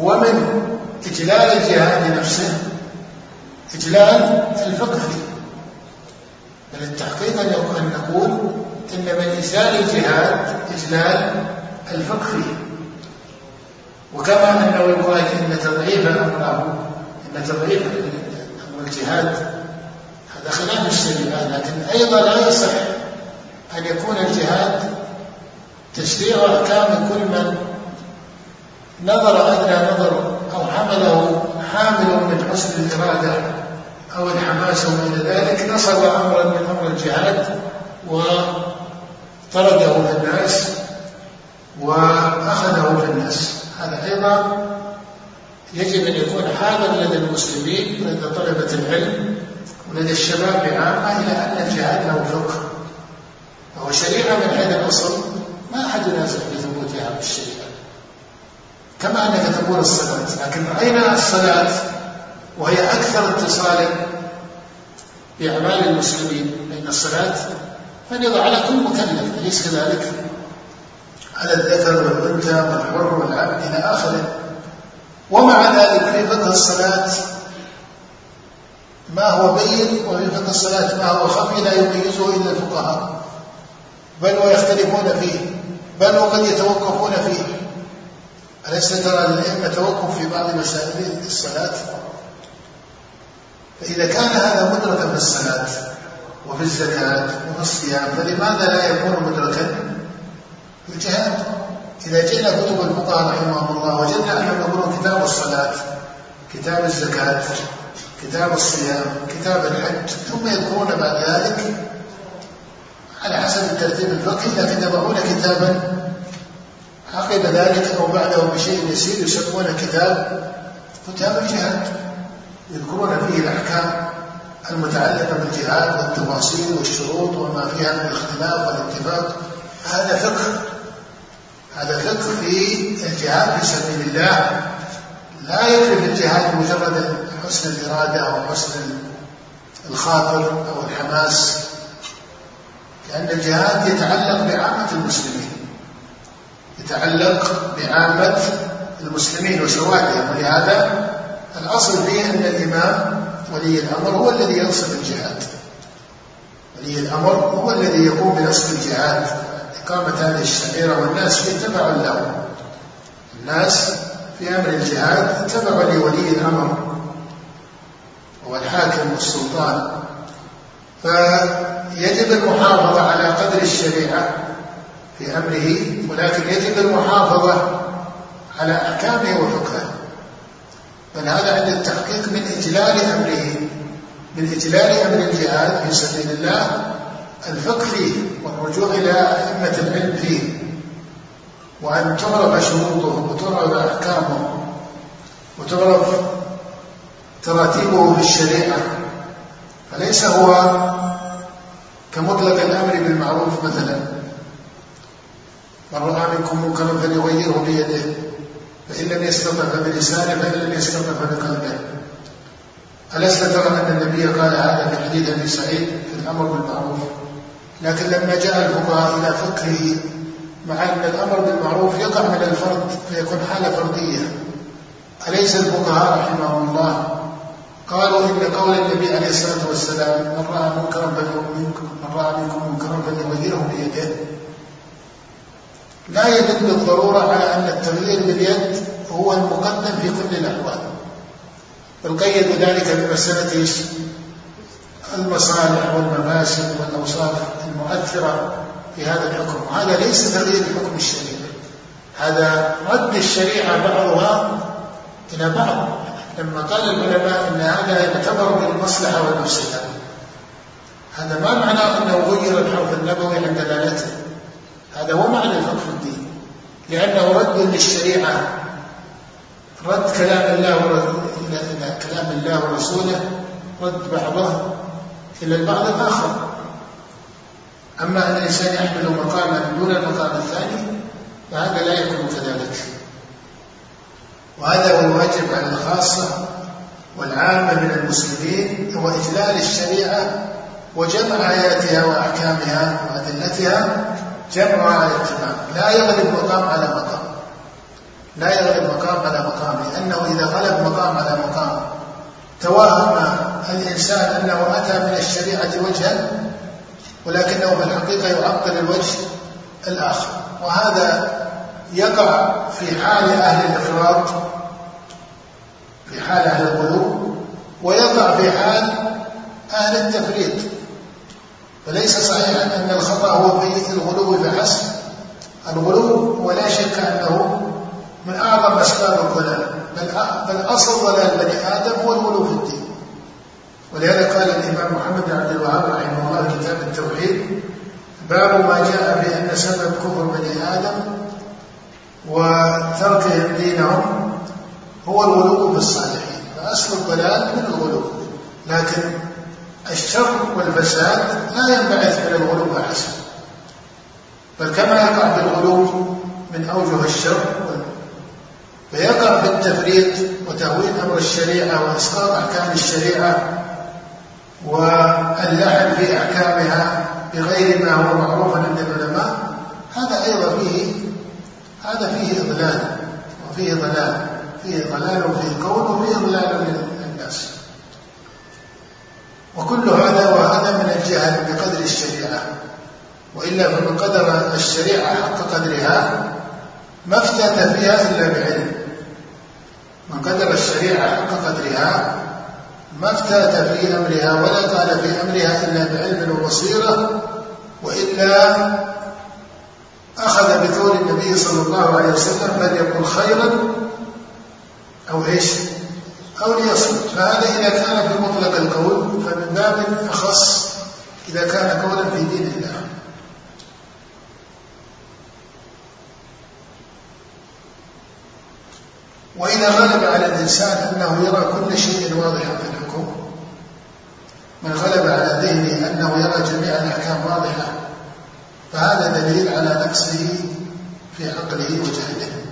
ومن إجلال الجهاد نفسه إجلال الفقه. فيه بل التحقيق أن نقول إن من إجلال الجهاد إجلال الفقه. وكما أنه يقال إن تضعيف أمره إن تضعيف أمر الجهاد. هذا خلاف الشريعة لكن أيضا لا يصح أن يكون الجهاد تشريع أحكام كل من نظر أدنى نظر أو حمله حامل من حسن الإرادة أو الحماس وما إلى ذلك نصب أمرا من أمر الجهاد وطرده في الناس وأخذه في الناس. هذا أيضا يجب أن يكون حاضر لدى المسلمين ولدى طلبة العلم ولدى الشباب عامة إلى أن الجهاد له فقه فهو شريعة من حيث الأصل ما أحد ينازع بثبوتها بالشريعة. كما أنك تقول الصلاة لكن رأينا الصلاة؟ وهي أكثر اتصالا بأعمال المسلمين بين الصلاة فرض على كل مكلف أليس كذلك؟ على الذكر والأنثى والحر والعبد إلى آخره. ومع ذلك في فقه الصلاة ما هو بين وفي فقه الصلاة ما هو خفي لا يميزه إلا الفقهاء. بل ويختلفون فيه بل وقد يتوقفون فيه. أليس ترى الأئمة توقف في بعض مسائل الصلاة؟ فإذا كان هذا مدركا في الصلاة وفي الزكاة وفي الصيام فلماذا لا يكون مدركا؟ في الجهاد. إذا جئنا كتب الفقهاء رحمهم الله وجدنا أنهم يقولون كتاب الصلاة كتاب الزكاة كتاب الصيام كتاب الحج ثم يذكرون بعد ذلك على حسب الترتيب الفقهي لكن يضعون كتابا عقب ذلك أو بعده بشيء يسير يسمونه كتاب كتاب الجهاد. يذكرون فيه الأحكام المتعلقة بالجهاد والتفاصيل والشروط وما فيها من الاختلاف والاتفاق. هذا فقه هذا فقه في الجهاد في سبيل الله. لا يكفي في الجهاد مجرد حسن الإرادة أو حسن الخاطر أو الحماس لأن الجهاد يتعلق بعامة المسلمين. يتعلق بعامة المسلمين وسوادهم ولهذا الأصل فيه أن الإمام ولي الأمر هو الذي ينصب الجهاد. ولي الأمر هو الذي يقوم بنصب الجهاد. إقامة هذه الشعيرة والناس فيه تبع له الناس في أمر الجهاد تبع لولي الأمر. هو الحاكم والسلطان. فيجب المحافظة على قدر الشريعة في أمره ولكن يجب المحافظة على أحكامه وفقهه. بل هذا عند التحقيق من إجلال أمره من إجلال أمر الجهاد في سبيل الله الفقه فيه والرجوع إلى أئمة العلم فيه وأن تعرف شروطه وتعرف أحكامه وتعرف تراتيبه في الشريعة. فليس هو كمطلق الأمر بالمعروف مثلا. من رأى منكم منكرا فليغيره بيده. فإن لم يستطع فبلسانه فإن لم يستطع فبقلبه. ألست ترى أن النبي قال هذا في حديث أبي سعيد؟ في الأمر بالمعروف. لكن لما جاء الفقهاء إلى فقهه مع أن الأمر بالمعروف يقع من الفرد فيكون حالة فردية. أليس الفقهاء رحمهم الله؟ قالوا إن قول النبي عليه الصلاة والسلام من رأى منكرا فليغيره بيده. لا يدل بالضرورة على أن التغيير باليد هو المقدم في كل الأحوال. بل قيدوا ذلك بمسألة المصالح والمفاسد والأوصاف المؤثرة في هذا الحكم. وهذا ليس تغيير الحكم الشريعي. هذا رد الشريعة بعضها إلى بعض. لما قال العلماء إن هذا يعتبر بالمصلحه والمفسده هذا ما معناه أنه غير الحرف النبوي عند دلالته. هذا هو معنى الفقه في الدين لأنه رد للشريعة رد كلام الله إلى كلام الله ورسوله رد بعضه إلى البعض الآخر. أما أن الإنسان يحمل مقاما دون المقام الثاني فهذا لا يكون كذلك. وهذا هو الواجب على الخاصة والعامة من المسلمين هو إجلال الشريعة وجمع آياتها وأحكامها وأدلتها جمع على الاتباع لا يغلب مقام على مقام. لا يغلب مقام على مقام لأنه إذا غلب مقام على مقام توهم الإنسان أنه أتى من الشريعة وجها ولكنه في الحقيقة يعطل الوجه الآخر. وهذا يقع في حال أهل الإفراط في حال أهل الغلو ويقع في حال أهل التفريط. فليس صحيحا أن الخطأ هو في الغلو فحسب الغلو ولا شك أنه من أعظم أسباب الضلال بل بل أصل ضلال بني آدم هو الغلو في الدين. ولهذا قال الإمام محمد بن عبد الوهاب رحمه الله كتاب التوحيد باب ما جاء في أن سبب كفر بني آدم وتركهم دينهم هو الغلو بالصالحين. فأصل الضلال من الغلو. لكن الشر والفساد لا ينبعث من الغلو فحسب بل كما يقع بالغلو من أوجه الشر فيقع في التفريط وتهويل أمر الشريعة وإسقاط أحكام الشريعة واللعن في أحكامها بغير ما هو معروف عند العلماء هذا أيضا فيه هذا فيه إضلال وفيه ضلال فيه ضلال وفيه كون وفيه ضلال للناس وكل هذا وهذا من الجهل بقدر الشريعة. وإلا فمن قدر الشريعة حق قدرها ما افتت فيها إلا بعلم. من قدر الشريعة حق قدرها ما افتات في أمرها ولا قال في أمرها إلا بعلم وبصيرة وإلا أخذ بقول النبي صلى الله عليه وسلم يقول خيرا أو إيش؟ أو ليصمت فهذا إذا كان في مطلق القول فمن باب أخص إذا كان قولا في دين الله. وإذا غلب على الإنسان أنه يرى كل شيء واضحا في الحكم من غلب على ذهنه أنه يرى جميع الأحكام واضحة فهذا دليل على نقصه في عقله وجهله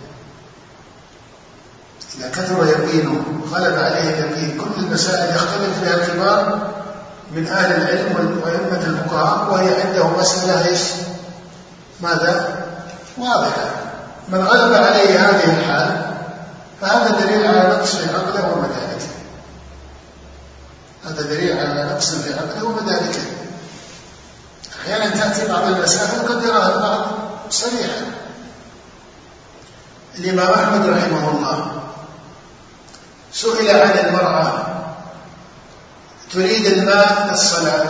إذا كثر يقينه. غلب عليه اليقين كل المسائل يختلف فيها الكبار من أهل العلم وأئمة الفقهاء وهي عنده مسألة إيش؟ ماذا؟ واضحة. من غلب عليه هذه الحال فهذا دليل على نقص في عقله ومداركه. هذا دليل على نقص في عقله ومداركه. أحيانا تأتي بعض المسائل وقد يراها البعض صريحة الإمام أحمد رحمه الله سئل عن المرأة تريد الماء للصلاة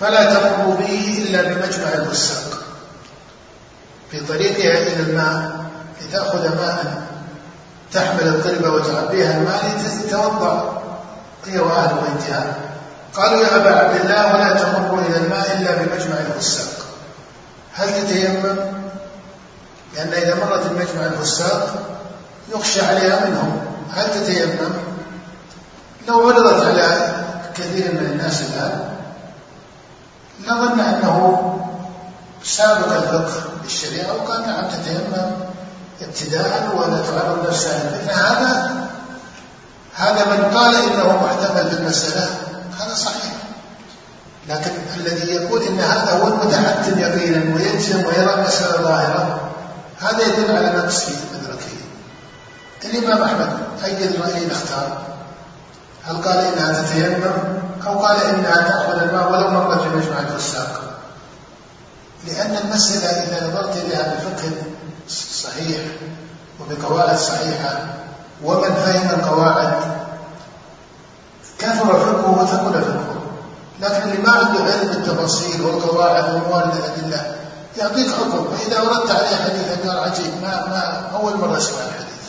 فلا تمر به إلا بمجمع الفساق في طريقها إلى الماء لتأخذ ماء تحمل القلبة وتعبيها الماء لتتوضأ. هي وأهل بيتها. قالوا يا أبا عبد الله ولا تمر إلى الماء إلا بمجمع الفساق هل تتيمم؟ لأن إذا مرت المجمع الفساق يخشى عليها منهم. هل تتيمم؟ لو عرضت على كثير من الناس الآن لظن أنه سابق الفقه بالشريعة وقال نعم تتيمم ابتداء ولا تعرض نفسها للفتنة هذا هذا من قال إنه محتمل في المسألة هذا صحيح. لكن الذي يقول إن هذا هو المتحتم يقينا ويجزم ويرى المسألة ظاهرة هذا يدل على نقص في إدراكه. الإمام أحمد أي رأي اختار هل قال إنها تتيمم؟ أو قال إنها تأخذ الماء ولو مرت في مجمع الفساق. لأن المسألة إذا نظرت إليها بفقه صحيح وبقواعد صحيحة ومن فهم القواعد كثر فقهه وثقل فقهه لكن اللي ما عنده علم بالتفاصيل والقواعد وموارد الأدلة يعطيك حكم. فإذا أردت عليه حديث قال عجيب ما ما أول مرة أسمع الحديث.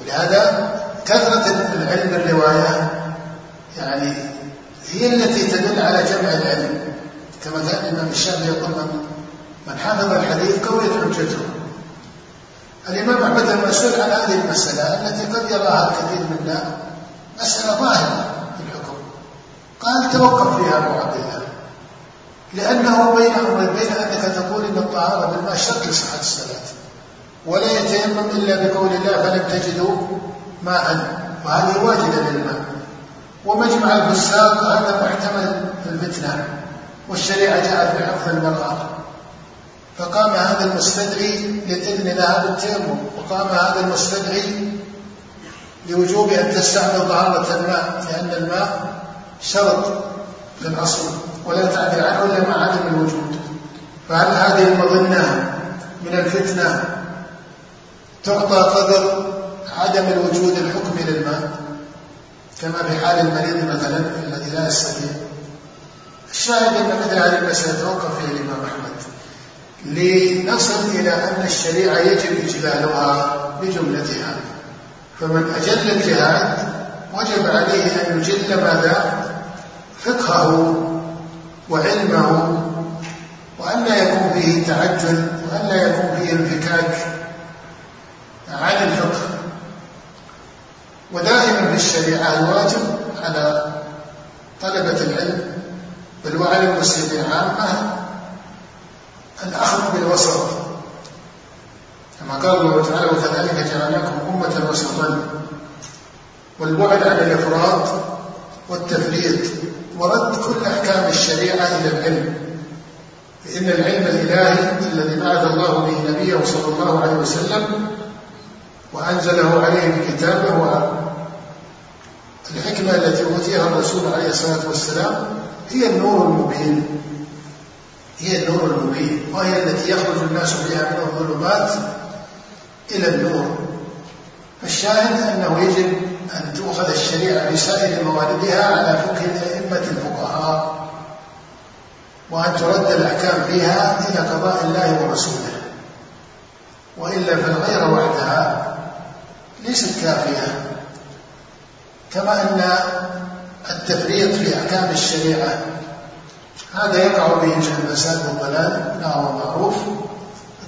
ولهذا كثرة العلم بالرواية يعني هي التي تدل على جمع العلم. كما كان الإمام الشافعي يقول من من حفظ الحديث قويت حجته الإمام أحمد المسؤول عن هذه المسألة التي قد يراها الكثير منا مسألة ظاهرة في الحكم. قال توقف فيها أبو عبد الله. لأنه بين بين أنك تقول إن الطهارة بالماء شرط لصحة الصلاة. ولا يتيمم إلا بقول الله فلم تجدوا ماء. وهذه واجدة للماء. ومجمع الفساق هذا محتمل في الفتنة والشريعة جاءت بحفظ المرأة. فقام هذا المستدعي للإذن لها بالتيمم وقام هذا المستدعي لوجوب أن تستعمل طهارة الماء لأن الماء شرط الأصل ولا تعدل عنه إلا مع عدم الوجود. فهل هذه المظنة من الفتنة تعطى قدر عدم الوجود الحكم للماء كما في حال المريض مثلا الذي لا يستطيع. الشاهد أن مثل هذه المسألة توقف فيها الإمام أحمد. لنصل إلى أن الشريعة يجب إجلالها بجملتها. فمن أجل الجهاد وجب عليه أن يجل ماذا؟ فقهه وعلمه وأن لا يكون فيه تعجل وأن لا يكون فيه انفكاك عن الفقه ودائما في الشريعة الواجب على طلبة العلم بل وعلى المسلمين عامة الأخذ بالوسط. كما قال الله تعالى وكذلك جعلناكم أمة وسطا. والبعد عن الإفراط والتفريط ورد كل أحكام الشريعة إلى العلم. فإن العلم الإلهي الذي بعث الله به نبيه صلى الله عليه وسلم وأنزله عليه بكتابه الحكمة التي أوتيها الرسول عليه الصلاة والسلام هي النور المبين. هي النور المبين. وهي التي يخرج الناس بها من الظلمات إلى النور. فالشاهد أنه يجب أن تؤخذ الشريعة بسائر مواردها على فقه الأئمة الفقهاء وأن ترد الأحكام فيها إلى قضاء الله ورسوله. وإلا فالغير وحدها ليست كافية. كما أن التفريط في أحكام الشريعة هذا يقع به الفساد والضلال لا هو معروف.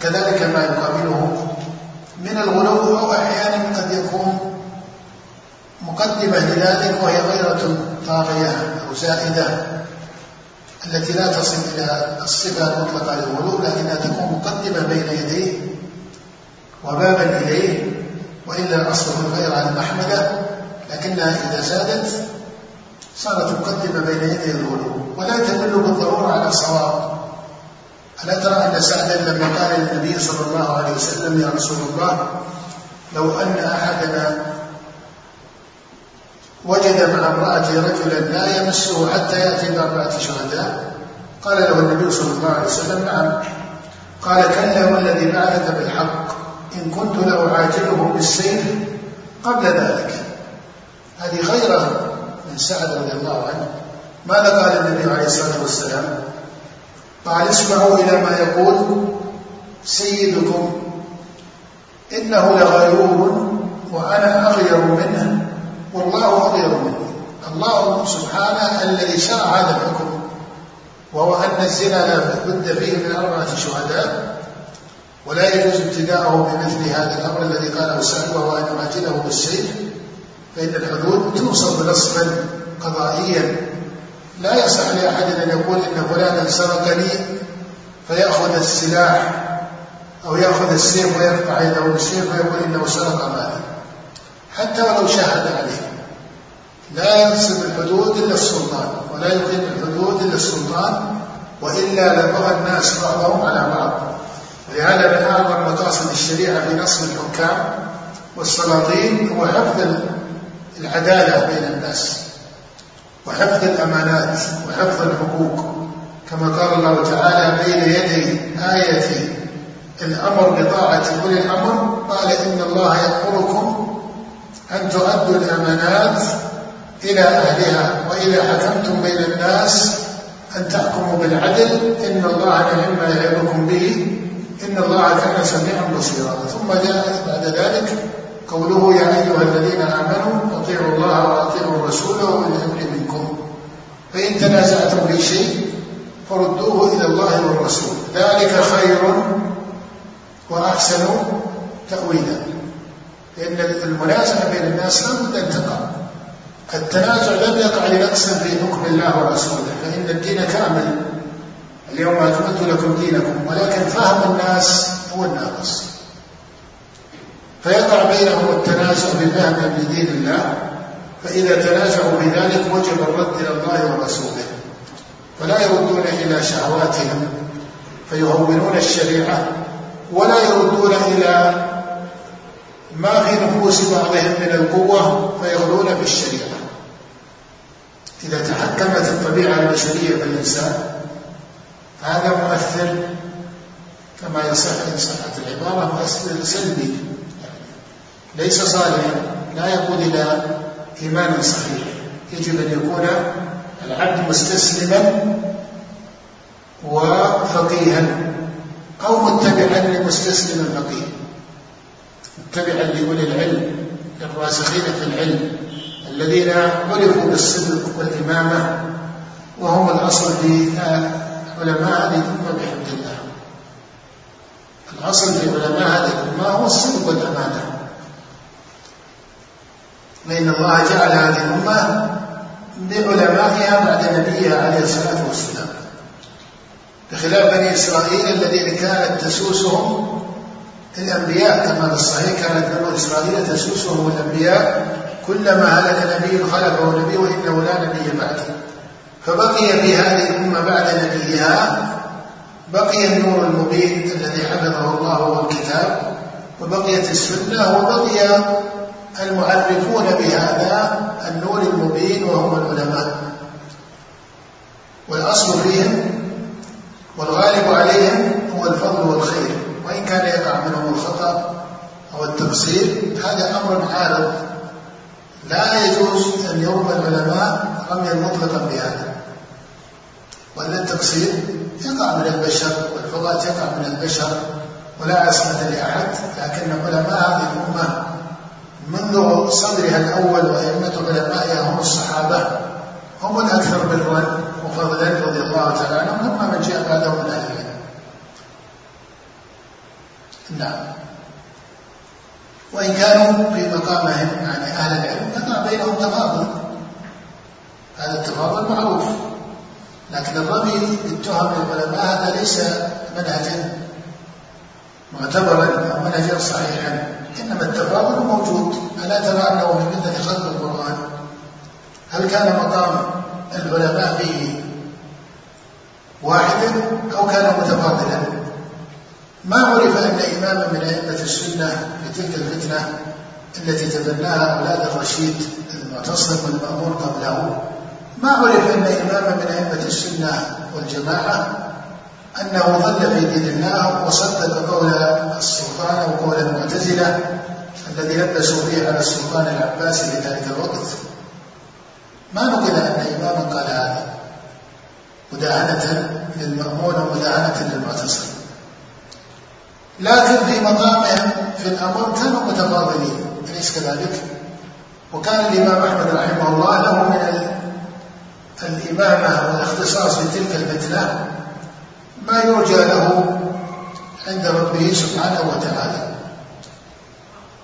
كذلك ما يقابله من الغلو أو أحيانا قد يكون مقدمة لذلك وهي غيرة طاغية أو زائدة التي لا تصل إلى الصفة المطلقة للغلو لكنها تكون مقدمة بين يديه وبابا إليه. وإلا أصله الغير عن المحمدة لكنها إذا زادت صارت مقدمة بين يدي الغلو ولا تدل بالضرورة على الصواب. ألا ترى أن سعدا لما قال للنبي صلى الله عليه وسلم يا رسول الله لو أن أحدنا وجد مع امرأته رجلا لا يمسه حتى يأتي بأربعة شهداء قال له النبي صلى الله عليه وسلم نعم. قال كلا والذي بعثك بالحق. إن كنت لأعاجله بالسيف قبل ذلك. هذه خيرة من سعد رضي الله عنه. ماذا قال النبي عليه الصلاة والسلام؟ قال اسمعوا إلى ما يقول سيدكم. إنه لغيور وأنا أغير منه. والله أغير منه. الله سبحانه الذي شرع هذا الحكم وهو أن الزنا لا بد فيه من أربعة شهداء ولا يجوز ابتداءه بمثل هذا الأمر الذي قاله سعد وهو أن يعاجله بالسيف فإن الحدود توصف نصبا قضائيا. لا يصح لأحد أن يقول إن فلانا سرقني فيأخذ السلاح أو يأخذ السيف ويقطع يده بالسيف ويقول إنه سرق مالا. حتى ولو شاهد عليه. لا ينصب الحدود إلا السلطان ولا يقيم الحدود إلا السلطان وإلا لبغى الناس بعضهم على بعض. ولهذا من أعظم مقاصد الشريعة في نصب الحكام والسلاطين هو حفظ العدالة بين الناس وحفظ الأمانات وحفظ الحقوق. كما قال الله تعالى بين يدي آية الأمر بطاعة أولي الأمر. قال إن الله يأمركم أن تؤدوا الأمانات إلى أهلها. وإذا حكمتم بين الناس أن تحكموا بالعدل إن الله نعم ما يعظكم به. إن الله كان سميعا بصيرا. ثم جاء بعد ذلك قوله يا أيها الذين آمنوا أطيعوا الله وأطيعوا الرسول وأولي الأمر منكم. فإن تنازعتم في شيء فردوه إلى الله والرسول. ذلك خير وأحسن تأويلا. لأن المنازعة بين الناس أن تقع التنازع لم يقع لنقص في حكم الله ورسوله. فإن الدين كامل. اليوم أكملت لكم دينكم ولكن فهم الناس هو الناقص. فيقع بينهم التنازع بفهم لدين الله فإذا تنازعوا بذلك وجب الرد إلى الله ورسوله. فلا يردون إلى شهواتهم فيهونون الشريعة ولا يردون إلى ما في نفوس بعضهم من القوة فيغلون في الشريعة. إذا تحكمت الطبيعة البشرية في الإنسان هذا مؤثر كما يصح إن صحت العبارة مؤثر سلبي. ليس صالحا لا يقود إلى إيمان صحيح. يجب أن يكون العبد مستسلما وفقيها أو متبعا لمستسلم الفقيه متبعا لأولي العلم الراسخين في العلم الذين عرفوا بالصدق والإمامة وهم الأصل في علماء هذه الأمة بحمد الله. الأصل في علماء هذه الأمة هو الصدق والأمانة. فإن الله جعل هذه الأمة بعلمائها بعد نبيها عليه الصلاة والسلام. بخلاف بني إسرائيل الذين كانت تسوسهم الأنبياء كما في الصحيح كانت بنو إسرائيل تسوسهم الأنبياء كلما هلك نبي خلفه نبي وإنه لا نبي بعده. فبقي في هذه الأمة بعد نبيها بقي النور المبين الذي حفظه الله والكتاب وبقيت السنة وبقي المعرفون بهذا النور المبين وهم العلماء. والأصل فيهم والغالب عليهم هو الفضل والخير. وإن كان يقع منهم الخطأ أو التقصير هذا أمر عارض. لا يجوز أن يرمى العلماء رميا مطلقا بهذا. وأن التقصير يقع من البشر والفضاء يقع من البشر ولا عصمة لأحد لكن علماء هذه الأمة منذ صدرها الأول وأئمة علمائها هم الصحابة هم الأكثر برا وفضلا رضي الله تعالى عنهم ثم من جاء بعدهم من أهل العلم. نعم. وإن كانوا في مقامهم يعني أهل العلم يقع بينهم تفاضل هذا التفاضل معروف. لكن الرمي بالتهم للعلماء هذا ليس منهجا معتبرا أو منهجا صحيحا. إنما التفاضل موجود. ألا ترى أنه في مدة خلق القرآن؟ هل كان مقام العلماء فيه واحدا أو كان متفاضلا؟ ما عرف أن إماما من أئمة السنة في تلك الفتنة التي تبناها أولاد الرشيد المعتصم والمأمور قبله ما عرف أن إماما من أئمة السنة والجماعة أنه ظل في دين الله وصدق قول السلطان وقول المعتزلة الذي لبسوا فيه على السلطان العباسي في ذلك الوقت ما نقل أن إماما قال هذا مداهنة للمأمون ومداهنة للمعتصم لكن في مقامهم في الأمر كانوا متفاضلين أليس كذلك؟ وكان الإمام أحمد رحمه الله له من الإمامة والاختصاص في تلك الفتنة ما يرجى له عند ربه سبحانه وتعالى.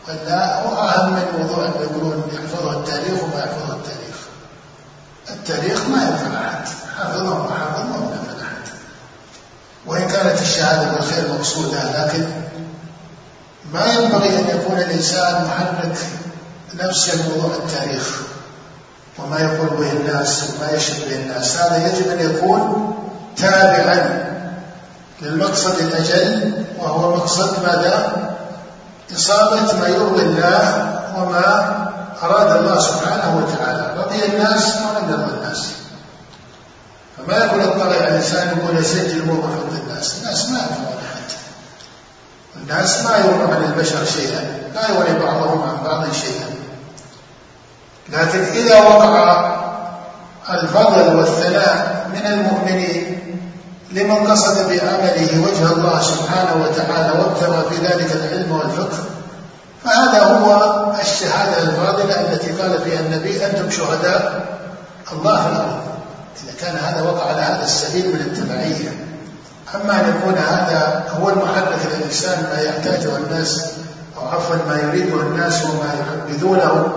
ولا أهم من موضوع يقولون يحفظه التاريخ وما يحفظه التاريخ. التاريخ ما ينفع أحد حفظه وما حفظه ما ينفع أحد وإن كانت الشهادة بالخير مقصودة لكن ما ينبغي أن يكون الإنسان محرك نفسه لموضوع التاريخ. وما يقول به الناس وما يشهد به الناس. هذا يجب أن يكون تابعا للمقصد الأجل وهو مقصد ماذا؟ إصابة ما يرضي الله وما أراد الله سبحانه وتعالى. رضي الناس ولم يرضي الناس. فما يقول الطلع الإنسان يقول يسجل موقف عند الناس. الناس ما يفعلون أحد الناس ما يرون عن البشر شيئا لا يولي بعضهم عن بعض شيئا. لكن إذا وقع الفضل والثناء من المؤمنين لمن قصد بعمله وجه الله سبحانه وتعالى وابتغى في ذلك العلم والفقه فهذا هو الشهادة الفاضلة التي قال فيها النبي أنتم شهداء الله في الأرض إذا كان هذا وقع على هذا السبيل من التبعية. أما أن يكون هذا هو المحرك للإنسان ما يحتاجه الناس أو عفوا ما يريده الناس وما يحبذونه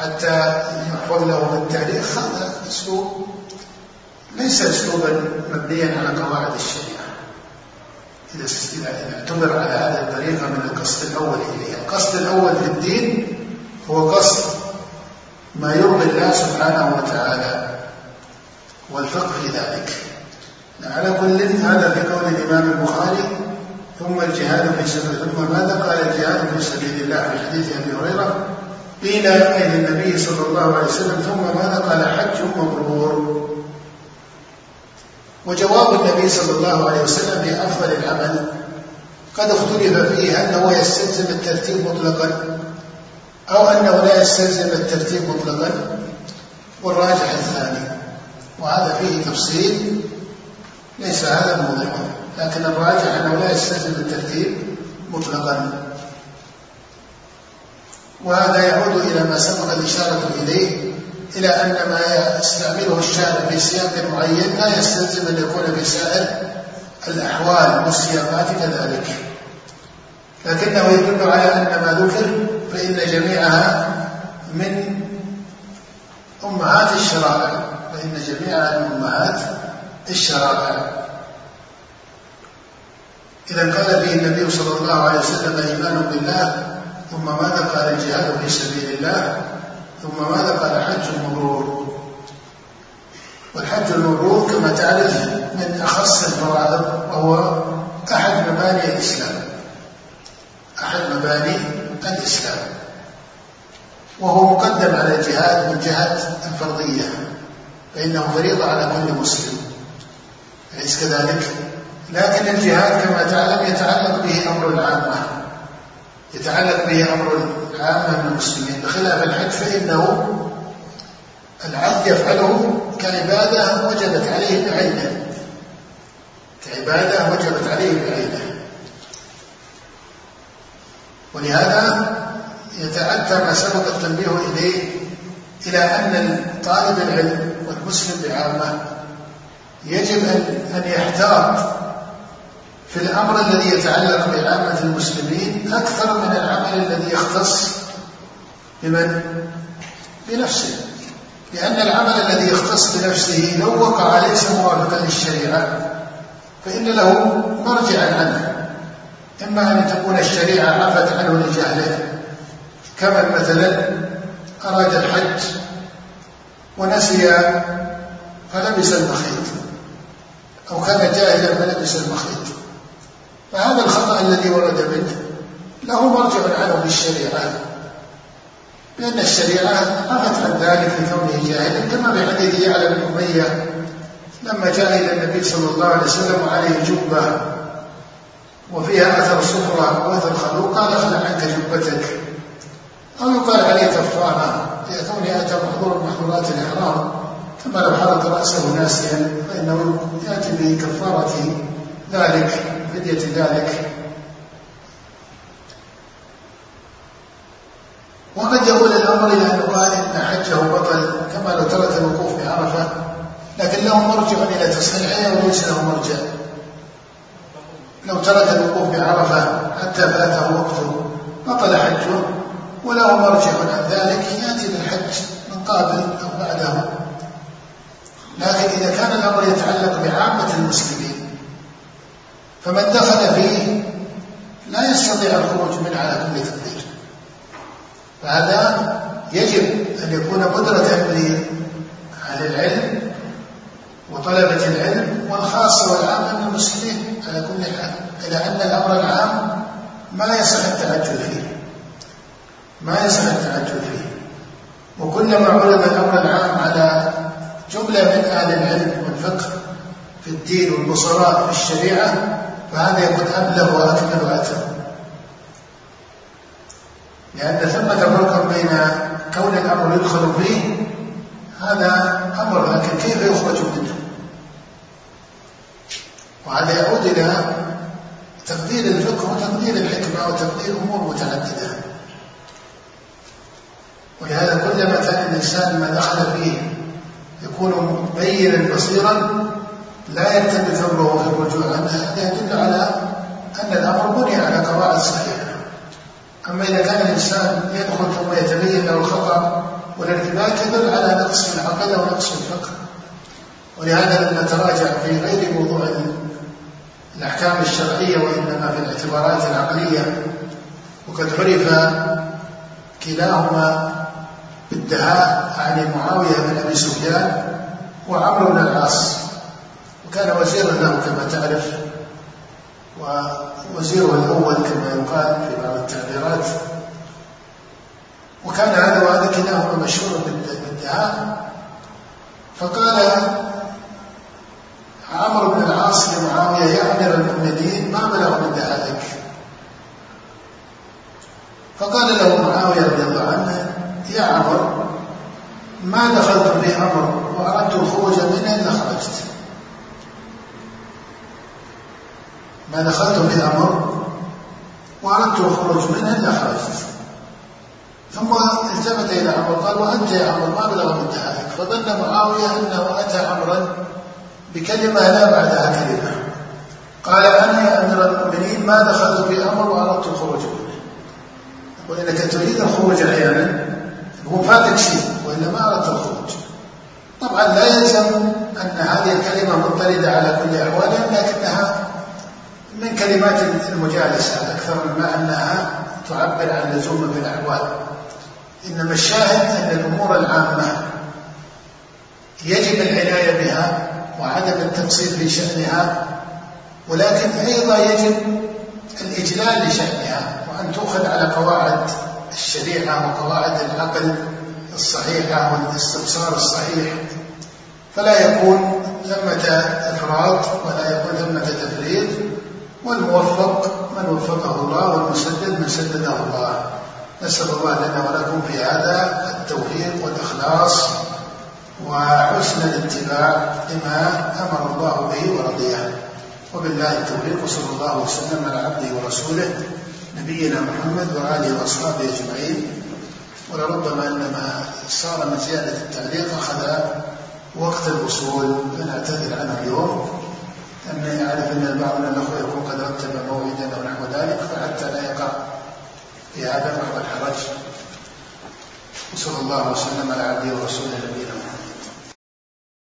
حتى يحفظ له التاريخ هذا أسلوب ليس أسلوبا مبنيا على قواعد الشريعة. إذا إذا اعتبر على هذه الطريقة من القصد الأول إليه. القصد الأول في الدين هو قصد ما يرضي الله سبحانه وتعالى والفقه في ذلك. على كل هذا في قول الإمام البخاري ثم الجهاد في سبيل ثم ماذا قال الجهاد في سبيل الله? في حديث أبي هريرة قيل أي النبي صلى الله عليه وسلم ثم ماذا قال؟ حج مبرور. وجواب النبي صلى الله عليه وسلم في أفضل العمل قد اختلف فيه هو يستلزم الترتيب مطلقا أو أنه لا يستلزم الترتيب مطلقا. والراجح الثاني وهذا فيه تفصيل ليس هذا موضعه لكن الراجح أنه لا يستلزم الترتيب مطلقا. وهذا يعود إلى ما سبق الإشارة إليه إلى أن ما يستعمله الشارع في سياق معين لا يستلزم أن يكون في سائر الأحوال والسياقات كذلك. لكنه يدل على أن ما ذكر فإن جميعها من أمهات الشرائع فإن جميعها من أمهات الشرائع. إذا قال به النبي صلى الله عليه وسلم إيمان بالله ثم ماذا قال الجهاد في سبيل الله؟ ثم ماذا قال حج مبرور والحج المبرور كما تعرف من أخص الفرائض وهو أحد مباني الإسلام. أحد مباني الإسلام. وهو مقدم على الجهاد من جهة الفرضية فإنه فريضة على كل مسلم. أليس كذلك؟ لكن الجهاد كما تعلم يتعلق به أمر العامة يتعلق به أمر العامة من المسلمين. بخلاف الحج فإنه العبد يفعله كعبادة وجبت عليه بعينه كعبادة وجبت عليه بعينه ولهذا يتعدى ما سبق التنبيه إليه إلى أن طالب العلم والمسلم بعامة يجب أن يحتاط في الأمر الذي يتعلق بعامة المسلمين أكثر من العمل الذي يختص بمن؟ بنفسه. لأن العمل الذي يختص بنفسه لو وقع ليس موافقا للشريعة فإن له مرجعا عنه. إما أن تكون الشريعة عفت عنه لجهله. كمن مثلا أراد الحج ونسي فلبس المخيط أو كان جاهلا فلبس المخيط. فهذا الخطأ الذي ورد منه له مرجع عنه بالشريعة بأن الشريعة عفت عن ذلك لكونه جاهلا كما في حديث يعلى بن أمية لما جاء إلى النبي صلى الله عليه وسلم وعليه جبة وفيها أثر صفرة وأثر خلوق قال اخلع عنك جبتك. أو يقال عليه كفارة لكونه أتى محظور محظورات الإحرام كما لو حرق رأسه ناسيا فإنه يأتي بكفارة ذلك. فدية ذلك. وقد يقول الأمر إلى أن قال إن حجه بطل كما لو ترك الوقوف بعرفة لكن له مرجع إلى تصحيحه وليس له مرجع. لو ترك الوقوف بعرفة حتى فاته وقته بطل حجه وله مرجع عن ذلك يأتي بالحج من قابل أو بعده. لكن إذا كان الأمر يتعلق بعامة المسلمين فمن دخل فيه لا يستطيع الخروج منه على كل تقدير. فهذا يجب أن يكون قدرة أهل العلم وطلبة العلم والخاصة والعامة من المسلمين على كل حال إلى أن الأمر العام ما يصح التعجل فيه. ما يصح التعجل فيه. وكلما علم الأمر العام على جملة من أهل العلم والفقه في الدين والبصراء في الشريعة فهذا يكون أبلغ وأكمل وأتم لأن ثمة فرق بين كون الأمر يدخل فيه هذا أمر لكن كيف يخرج منه؟ وهذا يعود إلى تقدير الفقه وتقدير الحكمة وتقدير أمور متعددة. ولهذا كلما كان الإنسان ما دخل فيه يكون بينا بصيرا لا يرتد ثوبه في الرجوع عنه هذا يدل على أن الأمر بني على قواعد صحيحة أما إذا كان الإنسان يدخل ثم يتبين له الخطأ والارتباك يدل على نقص في العقل ونقص في الفقه. ولهذا لما تراجع في غير موضوع الأحكام الشرعية وإنما في الاعتبارات العقلية وقد عرف كلاهما بالدهاء عن معاوية بن أبي سفيان وعمرو بن العاص. وكان وزيرا له كما تعرف ووزيره الأول كما يقال في بعض التعبيرات. وكان هذا وهذا كلاهما مشهور بالدهاء فقال عمرو بن العاص لمعاوية يا أمير المؤمنين ما بلغ من دهائك فقال له معاوية رضي الله عنه يا عمر ما دخلت في أمر وأردت الخروج منه إلا خرجت. ما دخلت في أمر وأردت الخروج منه إلا خرجت ثم التفت إلى عمر قال وأنت يا عمر ما بلغ من دهائك فظن معاوية أنه أتى عمرا بكلمة لا بعدها كلمة. قال أنا يا أمير المؤمنين ما دخلت في أمر وأردت الخروج منه. يقول إنك تريد الخروج أحيانا هو فاتك شيء وإلا ما أردت الخروج. طبعا لا يلزم أن هذه الكلمة مضطردة على كل أحوالها لكنها من كلمات المجالسة أكثر مما أنها تعبر عن لزوم في الأحوال إنما الشاهد أن الأمور العامة يجب العناية بها وعدم التقصير في شأنها ولكن أيضا يجب الإجلال لشأنها وأن تؤخذ على قواعد الشريعة وقواعد العقل الصحيحة والاستبصار الصحيح. فلا يكون ثمة إفراط ولا يكون ثمة تفريط والموفق من وفقه الله والمسدد من سدده الله. نسأل الله لنا ولكم في هذا التوفيق والإخلاص وحسن الاتباع لما أمر الله به ورضيه. وبالله التوفيق وصلى الله وسلم على عبده ورسوله نبينا محمد وآله وأصحابه أجمعين. ولربما أن ما صار من زيادة التعليق أخذ وقت الوصول فنعتذر عنه اليوم. أني أعرف أن البعض الأخوة يكون قد رتب موعدا أو نحو ذلك فحتى لا يقع في هذا محو الحرج. وصلى الله وسلم على عبده ورسوله نبينا محمد.